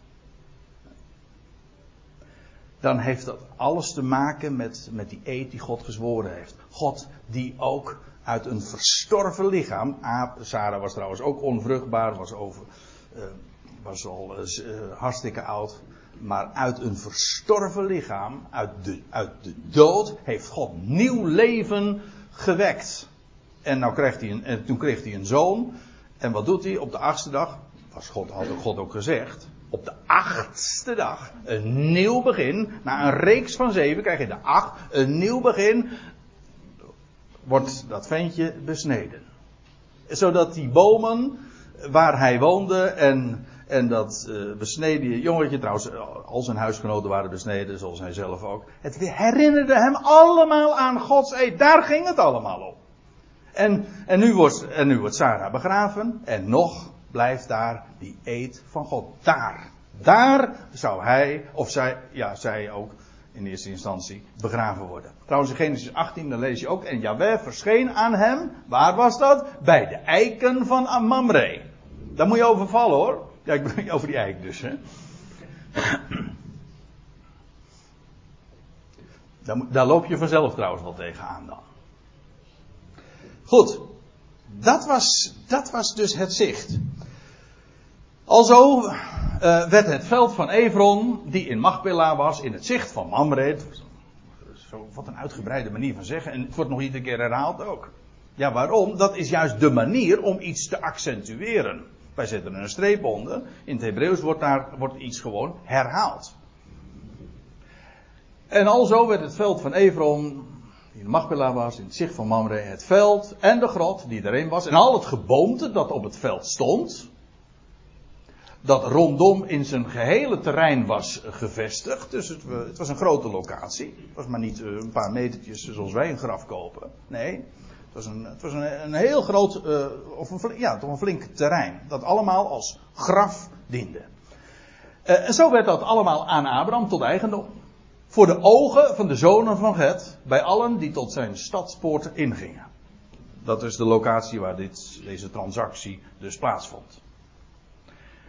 dan heeft dat alles te maken met, met die eed die God gezworen heeft. God die ook uit een verstorven lichaam, Sarah was trouwens ook onvruchtbaar, was, over, uh, was al uh, hartstikke oud, maar uit een verstorven lichaam, uit de, uit de dood, heeft God nieuw leven gewekt. En, nou hij een, en toen kreeg hij een zoon. En wat doet hij op de achtste dag? Was God, had God ook gezegd op de achtste dag een nieuw begin. Na een reeks van zeven krijg je de acht, een nieuw begin. Wordt dat ventje besneden. Zodat die bomen waar hij woonde en, en dat uh, besneden jongetje, trouwens, al zijn huisgenoten waren besneden, zoals hij zelf ook. Het herinnerde hem allemaal aan Gods eed. Daar ging het allemaal om. En, en, nu wordt, en nu wordt Sarah begraven. En nog blijft daar die eed van God. Daar. Daar zou hij, of zij, ja, zij ook in eerste instantie begraven worden. Trouwens, in Genesis 18, dan lees je ook, en Jahweh verscheen aan hem, waar was dat? Bij de eiken van Amamre. Daar moet je over vallen hoor. Ja, ik ben over die eik dus. Hè. Daar, daar loop je vanzelf trouwens wel tegenaan dan. Goed, dat was, dat was dus het zicht. Alzo uh, werd het veld van Evron, die in Machpela was, in het zicht van Mamre. Wat een uitgebreide manier van zeggen. En het wordt nog iedere keer herhaald ook. Ja, waarom? Dat is juist de manier om iets te accentueren. Wij zetten er een streep onder. In het Hebreeuws wordt daar wordt iets gewoon herhaald. En alzo werd het veld van Evron, die in Machpela was, in het zicht van Mamre, het veld en de grot die erin was. En al het geboomte dat op het veld stond dat rondom in zijn gehele terrein was gevestigd. Dus het, het, was een grote locatie. Het was maar niet eh, een paar metertjes zoals wij een graf kopen. Nee, een, het was een, heel groot, uh, of een, ja, toch een flink terrein. Dat allemaal als graf diende. Uh, en zo werd dat allemaal aan Abraham tot eigendom. Voor de ogen van de zonen van Het, bij allen die tot zijn stadspoort ingingen. Dat is de locatie waar dit, deze transactie dus plaatsvond.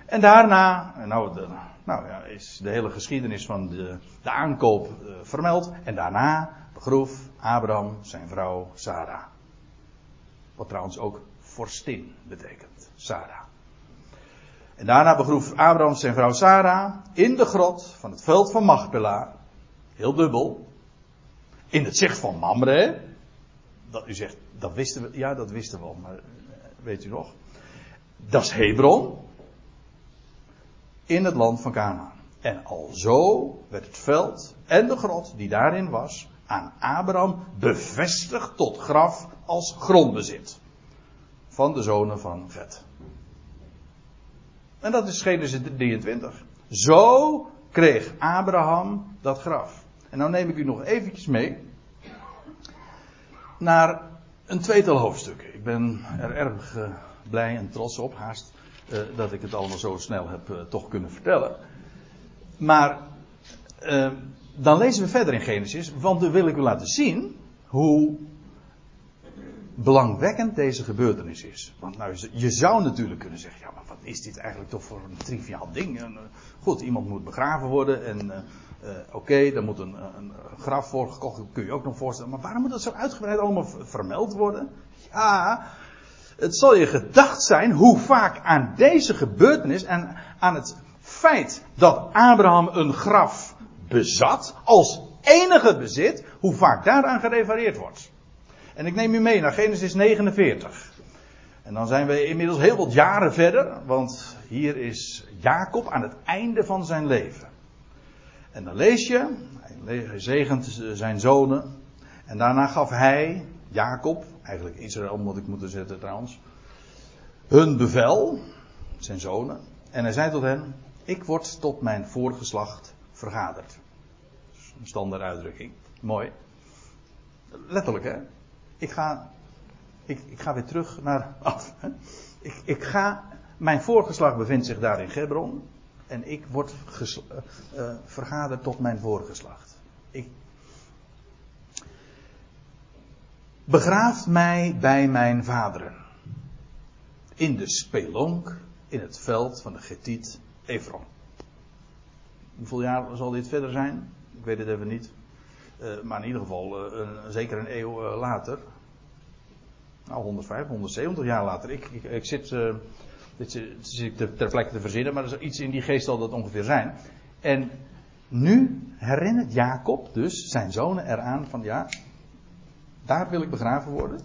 En daarna, nou, de, nou ja, is de hele geschiedenis van de, de aankoop uh, vermeld. En daarna begroef Abraham zijn vrouw Sarah. Wat trouwens ook vorstin betekent, Sarah. En daarna begroef Abraham zijn vrouw Sarah in de grot van het veld van Machpela. Heel dubbel. In het zicht van Mamre. Dat u zegt, dat wisten we, ja dat wisten we al, maar eh, weet u nog? Dat is Hebron. In het land van Canaan. En alzo werd het veld en de grot die daarin was aan Abraham bevestigd tot graf als grondbezit. Van de zonen van Vet. En dat is Genesis 23. Zo kreeg Abraham dat graf. En nou neem ik u nog eventjes mee naar een tweetal hoofdstukken. Ik ben er erg uh, blij en trots op, haast, uh, dat ik het allemaal zo snel heb uh, toch kunnen vertellen. Maar dan lezen we verder in Genesis, want dan wil ik u laten zien hoe belangwekkend deze gebeurtenis is. Want nou, je zou natuurlijk kunnen zeggen, ja, maar wat is dit eigenlijk toch voor een triviaal ding? En, goed, iemand moet begraven worden en uh, Oké, okay, daar moet een, een, graf voor gekocht kun je ook nog voorstellen. Maar waarom moet dat zo uitgebreid allemaal vermeld worden? Ja, het zal je gedacht zijn hoe vaak aan deze gebeurtenis en aan het feit dat Abraham een graf bezat als enige bezit, hoe vaak daaraan gerefereerd wordt. En ik neem u mee naar Genesis 49. En dan zijn we inmiddels heel wat jaren verder, want hier is Jacob aan het einde van zijn leven. En dan lees je, hij zegent zijn zonen. En daarna gaf hij, Jacob, eigenlijk Israël moet ik moeten zetten trouwens, hun bevel, zijn zonen. En hij zei tot hen, ik word tot mijn voorgeslacht vergaderd. Een standaard uitdrukking. Mooi. Letterlijk hè. Ik ga, ik, ik ga weer terug naar af. *laughs* Ik, ik ga, mijn voorgeslacht bevindt zich daar in Gebron. En ik word uh, uh, vergaderd tot mijn voorgeslacht. Ik. Begraaf mij bij mijn vaderen. In de spelonk in het veld van de Getiet Efron. Hoeveel jaar zal dit verder zijn? Ik weet het even niet. Uh, maar in ieder geval een, zeker een eeuw uh, later. Nou, 105, 170 jaar later. Ik, ik, zit dit ter plekke te verzinnen, maar er is iets in die geest zal dat ongeveer zijn. En nu herinnert Jacob dus zijn zonen eraan van ja, daar wil ik begraven worden.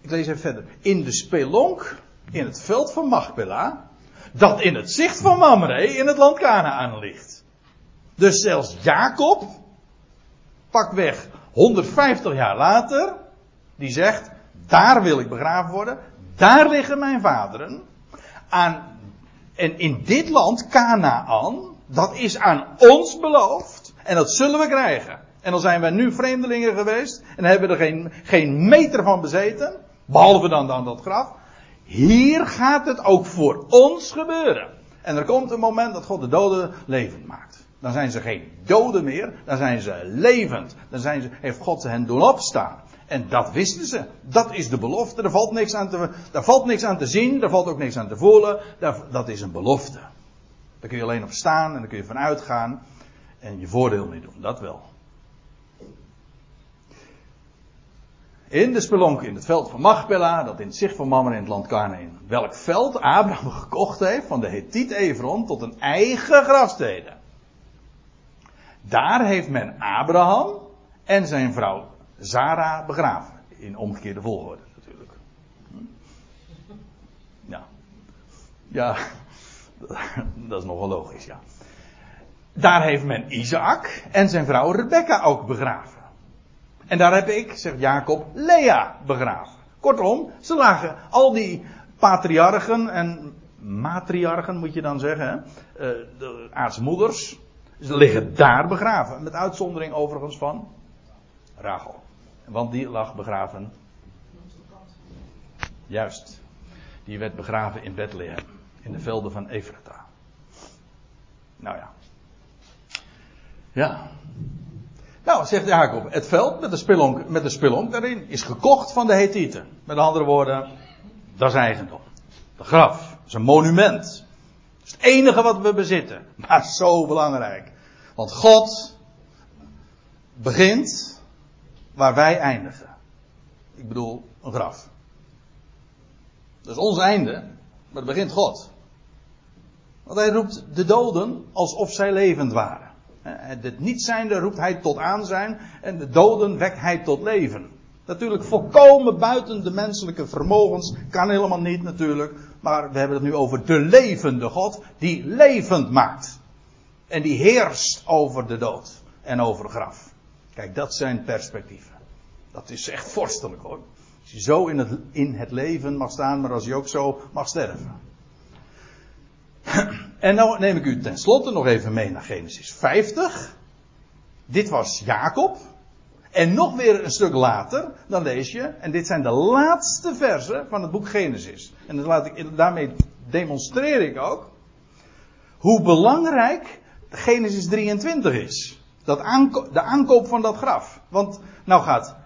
Ik lees even verder. In de spelonk, in het veld van Machpela, dat in het zicht van Mamre in het land Canaan ligt. Dus zelfs Jacob, pak weg 150 jaar later, die zegt, daar wil ik begraven worden. Daar liggen mijn vaderen. Aan, en in dit land, Canaan, dat is aan ons beloofd. En dat zullen we krijgen. En dan zijn wij nu vreemdelingen geweest. En hebben er geen, geen meter van bezeten. Behalve dan, dan dat graf. Hier gaat het ook voor ons gebeuren. En er komt een moment dat God de doden levend maakt. Dan zijn ze geen doden meer, dan zijn ze levend. Dan zijn ze, heeft God hen doen opstaan. En dat wisten ze. Dat is de belofte. Er valt niks aan te, daar valt niks aan te zien. Daar valt ook niks aan te voelen. dat is een belofte. Daar kun je alleen op staan en daar kun je van uitgaan. En je voordeel mee doen. Dat wel. In de spelonk in het veld van Machpela, dat in het zicht van Mamre in het land Canaan, welk veld Abraham *laughs* gekocht heeft van de Hethiet Evron tot een eigen grafstede. Daar heeft men Abraham en zijn vrouw Zara begraven. In omgekeerde volgorde natuurlijk. Ja. Ja, *laughs* dat is nogal logisch, ja. Daar heeft men Isaac en zijn vrouw Rebecca ook begraven. En daar heb ik, zegt Jacob, Lea begraven. Kortom, ze lagen al die patriarchen en matriarchen moet je dan zeggen? Eh, de aartsmoeders, ze liggen daar begraven. Met uitzondering overigens van Rachel. Want die lag begraven. Juist. Die werd begraven in Bethlehem. in de velden van Efrata. Nou ja. Ja. Nou, zegt Jacob, het veld met de spilonk, met de daarin is gekocht van de Hethieten. Met andere woorden, dat is eigendom. De graf is een monument. Dat is het enige wat we bezitten. Maar zo belangrijk. Want God begint waar wij eindigen. Ik bedoel, een graf. Dat is ons einde, maar het begint God. Want hij roept de doden alsof zij levend waren. Het niet zijnde roept hij tot aanzijn en de doden wekt hij tot leven. Natuurlijk volkomen buiten de menselijke vermogens, kan helemaal niet natuurlijk, maar we hebben het nu over de levende God die levend maakt. En die heerst over de dood en over graf. Kijk, dat zijn perspectieven. Dat is echt vorstelijk hoor. Als je zo in het, in het leven mag staan, maar als je ook zo mag sterven. *clears throat* En nou neem ik u tenslotte nog even mee naar Genesis 50. Dit was Jacob. En nog weer een stuk later, dan lees je, en dit zijn de laatste versen van het boek Genesis. En dat laat ik, daarmee demonstreer ik ook hoe belangrijk Genesis 23 is. Dat de aankoop van dat graf. Want nou gaat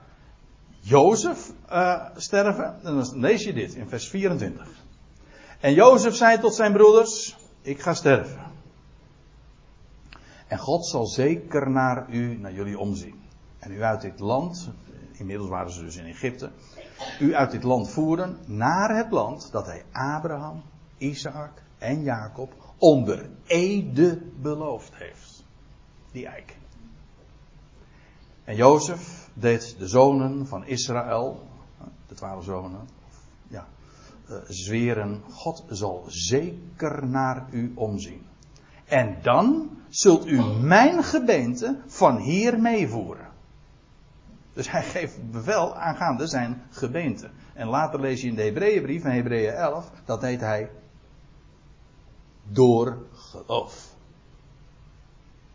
Jozef uh, sterven, en dan lees je dit in vers 24. En Jozef zei tot zijn broeders, ik ga sterven. En God zal zeker naar u, naar jullie omzien. En u uit dit land, inmiddels waren ze dus in Egypte, u uit dit land voeren naar het land dat hij Abraham, Isaac en Jacob onder ede beloofd heeft. Die eik. En Jozef deed de zonen van Israël, de twaalf zonen, ja, uh, zweren, God zal zeker naar u omzien. En dan zult u mijn gebeente van hier meevoeren. Dus hij geeft bevel aangaande zijn gebeente. En later lees je in de Hebreeënbrief, in Hebreeën 11, dat heet hij door geloof.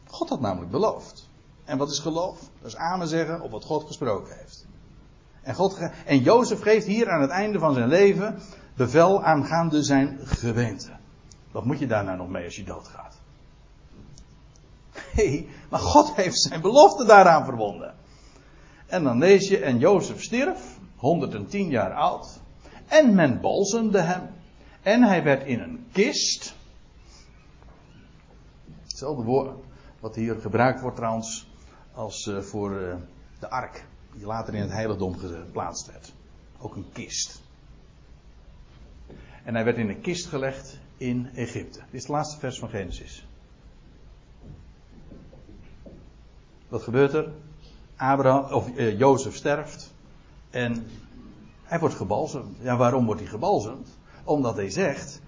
God had namelijk beloofd. En wat is geloof? Dat is amen zeggen op wat God gesproken heeft. En, God, en Jozef geeft hier aan het einde van zijn leven bevel aangaande zijn gemeente. Wat moet je daar nou nog mee als je doodgaat? Maar God heeft zijn belofte daaraan verbonden. En dan lees je, en Jozef stierf, 110 jaar oud, en men balsemde hem, en hij werd in een kist. Hetzelfde woord wat hier gebruikt wordt trouwens als uh, voor uh, de ark, die later in het heiligdom geplaatst werd. Ook een kist. En hij werd in een kist gelegd in Egypte. Dit is het laatste vers van Genesis. Wat gebeurt er? Abraham, of uh, Jozef sterft. En hij wordt gebalsemd. Ja, waarom wordt hij gebalsemd? Omdat hij zegt.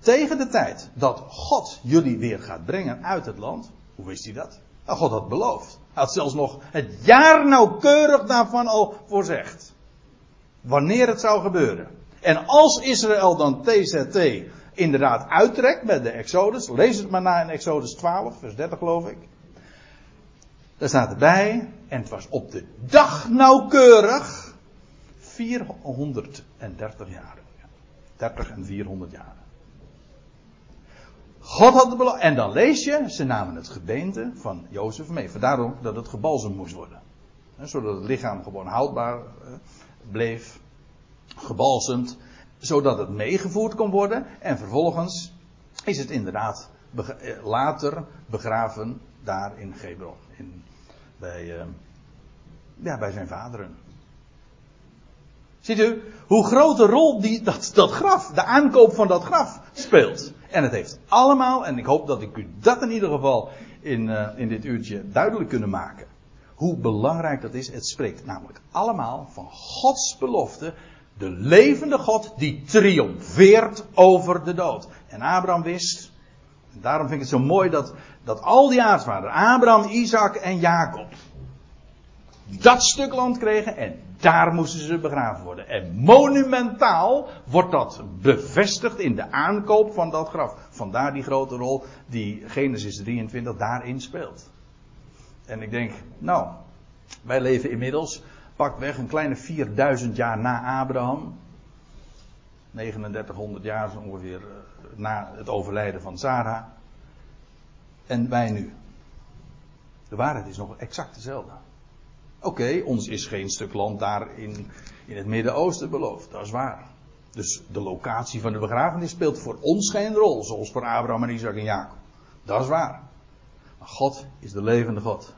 Tegen de tijd dat God jullie weer gaat brengen uit het land. Hoe wist hij dat? Nou, God had beloofd. Hij had zelfs nog het jaar nauwkeurig daarvan al voorzegd. Wanneer het zou gebeuren. En als Israël dan TZT inderdaad uittrekt met de Exodus, lees het maar na in Exodus 12, vers 30 geloof ik. Daar staat erbij, en het was op de dag nauwkeurig 430 jaar. 30 en 400 jaar. God had de belofte. En dan lees je, ze namen het gebeente van Jozef mee. Vandaar dat het gebalsemd moest worden. Zodat het lichaam gewoon houdbaar eh, bleef. Gebalsemd. Zodat het meegevoerd kon worden. En vervolgens is het inderdaad eh, later begraven daar in Gebron. In, bij, uh, ja, bij zijn vaderen. Ziet u hoe grote rol die, dat, dat graf, de aankoop van dat graf speelt. En het heeft allemaal, en ik hoop dat ik u dat in ieder geval in, uh, in dit uurtje duidelijk kunnen maken. Hoe belangrijk dat is. Het spreekt namelijk allemaal van Gods belofte. De levende God die triomfeert over de dood. En Abraham wist, en daarom vind ik het zo mooi dat, dat al die aartsvaderen, Abraham, Isaac en Jacob, dat stuk land kregen en daar moesten ze begraven worden. En monumentaal wordt dat bevestigd in de aankoop van dat graf. Vandaar die grote rol die Genesis 23 daarin speelt. En ik denk, nou, wij leven inmiddels, pak weg een kleine 4000 jaar na Abraham. 3900 jaar ongeveer eh, na het overlijden van Sarah. En wij nu. De waarheid is nog exact dezelfde. Oké, ons is geen stuk land daar in, in het Midden-Oosten beloofd, dat is waar. Dus de locatie van de begrafenis speelt voor ons geen rol, zoals voor Abraham en Isaac en Jacob. Dat is waar. Maar God is de levende God.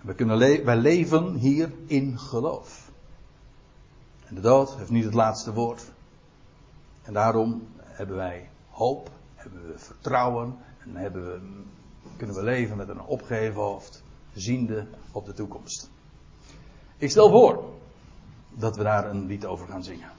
We kunnen le wij leven hier in geloof. En de dood heeft niet het laatste woord. En daarom hebben wij hoop, hebben we vertrouwen en hebben we, kunnen we leven met een opgeheven hoofd, ziende op de toekomst. Ik stel voor dat we daar een lied over gaan zingen.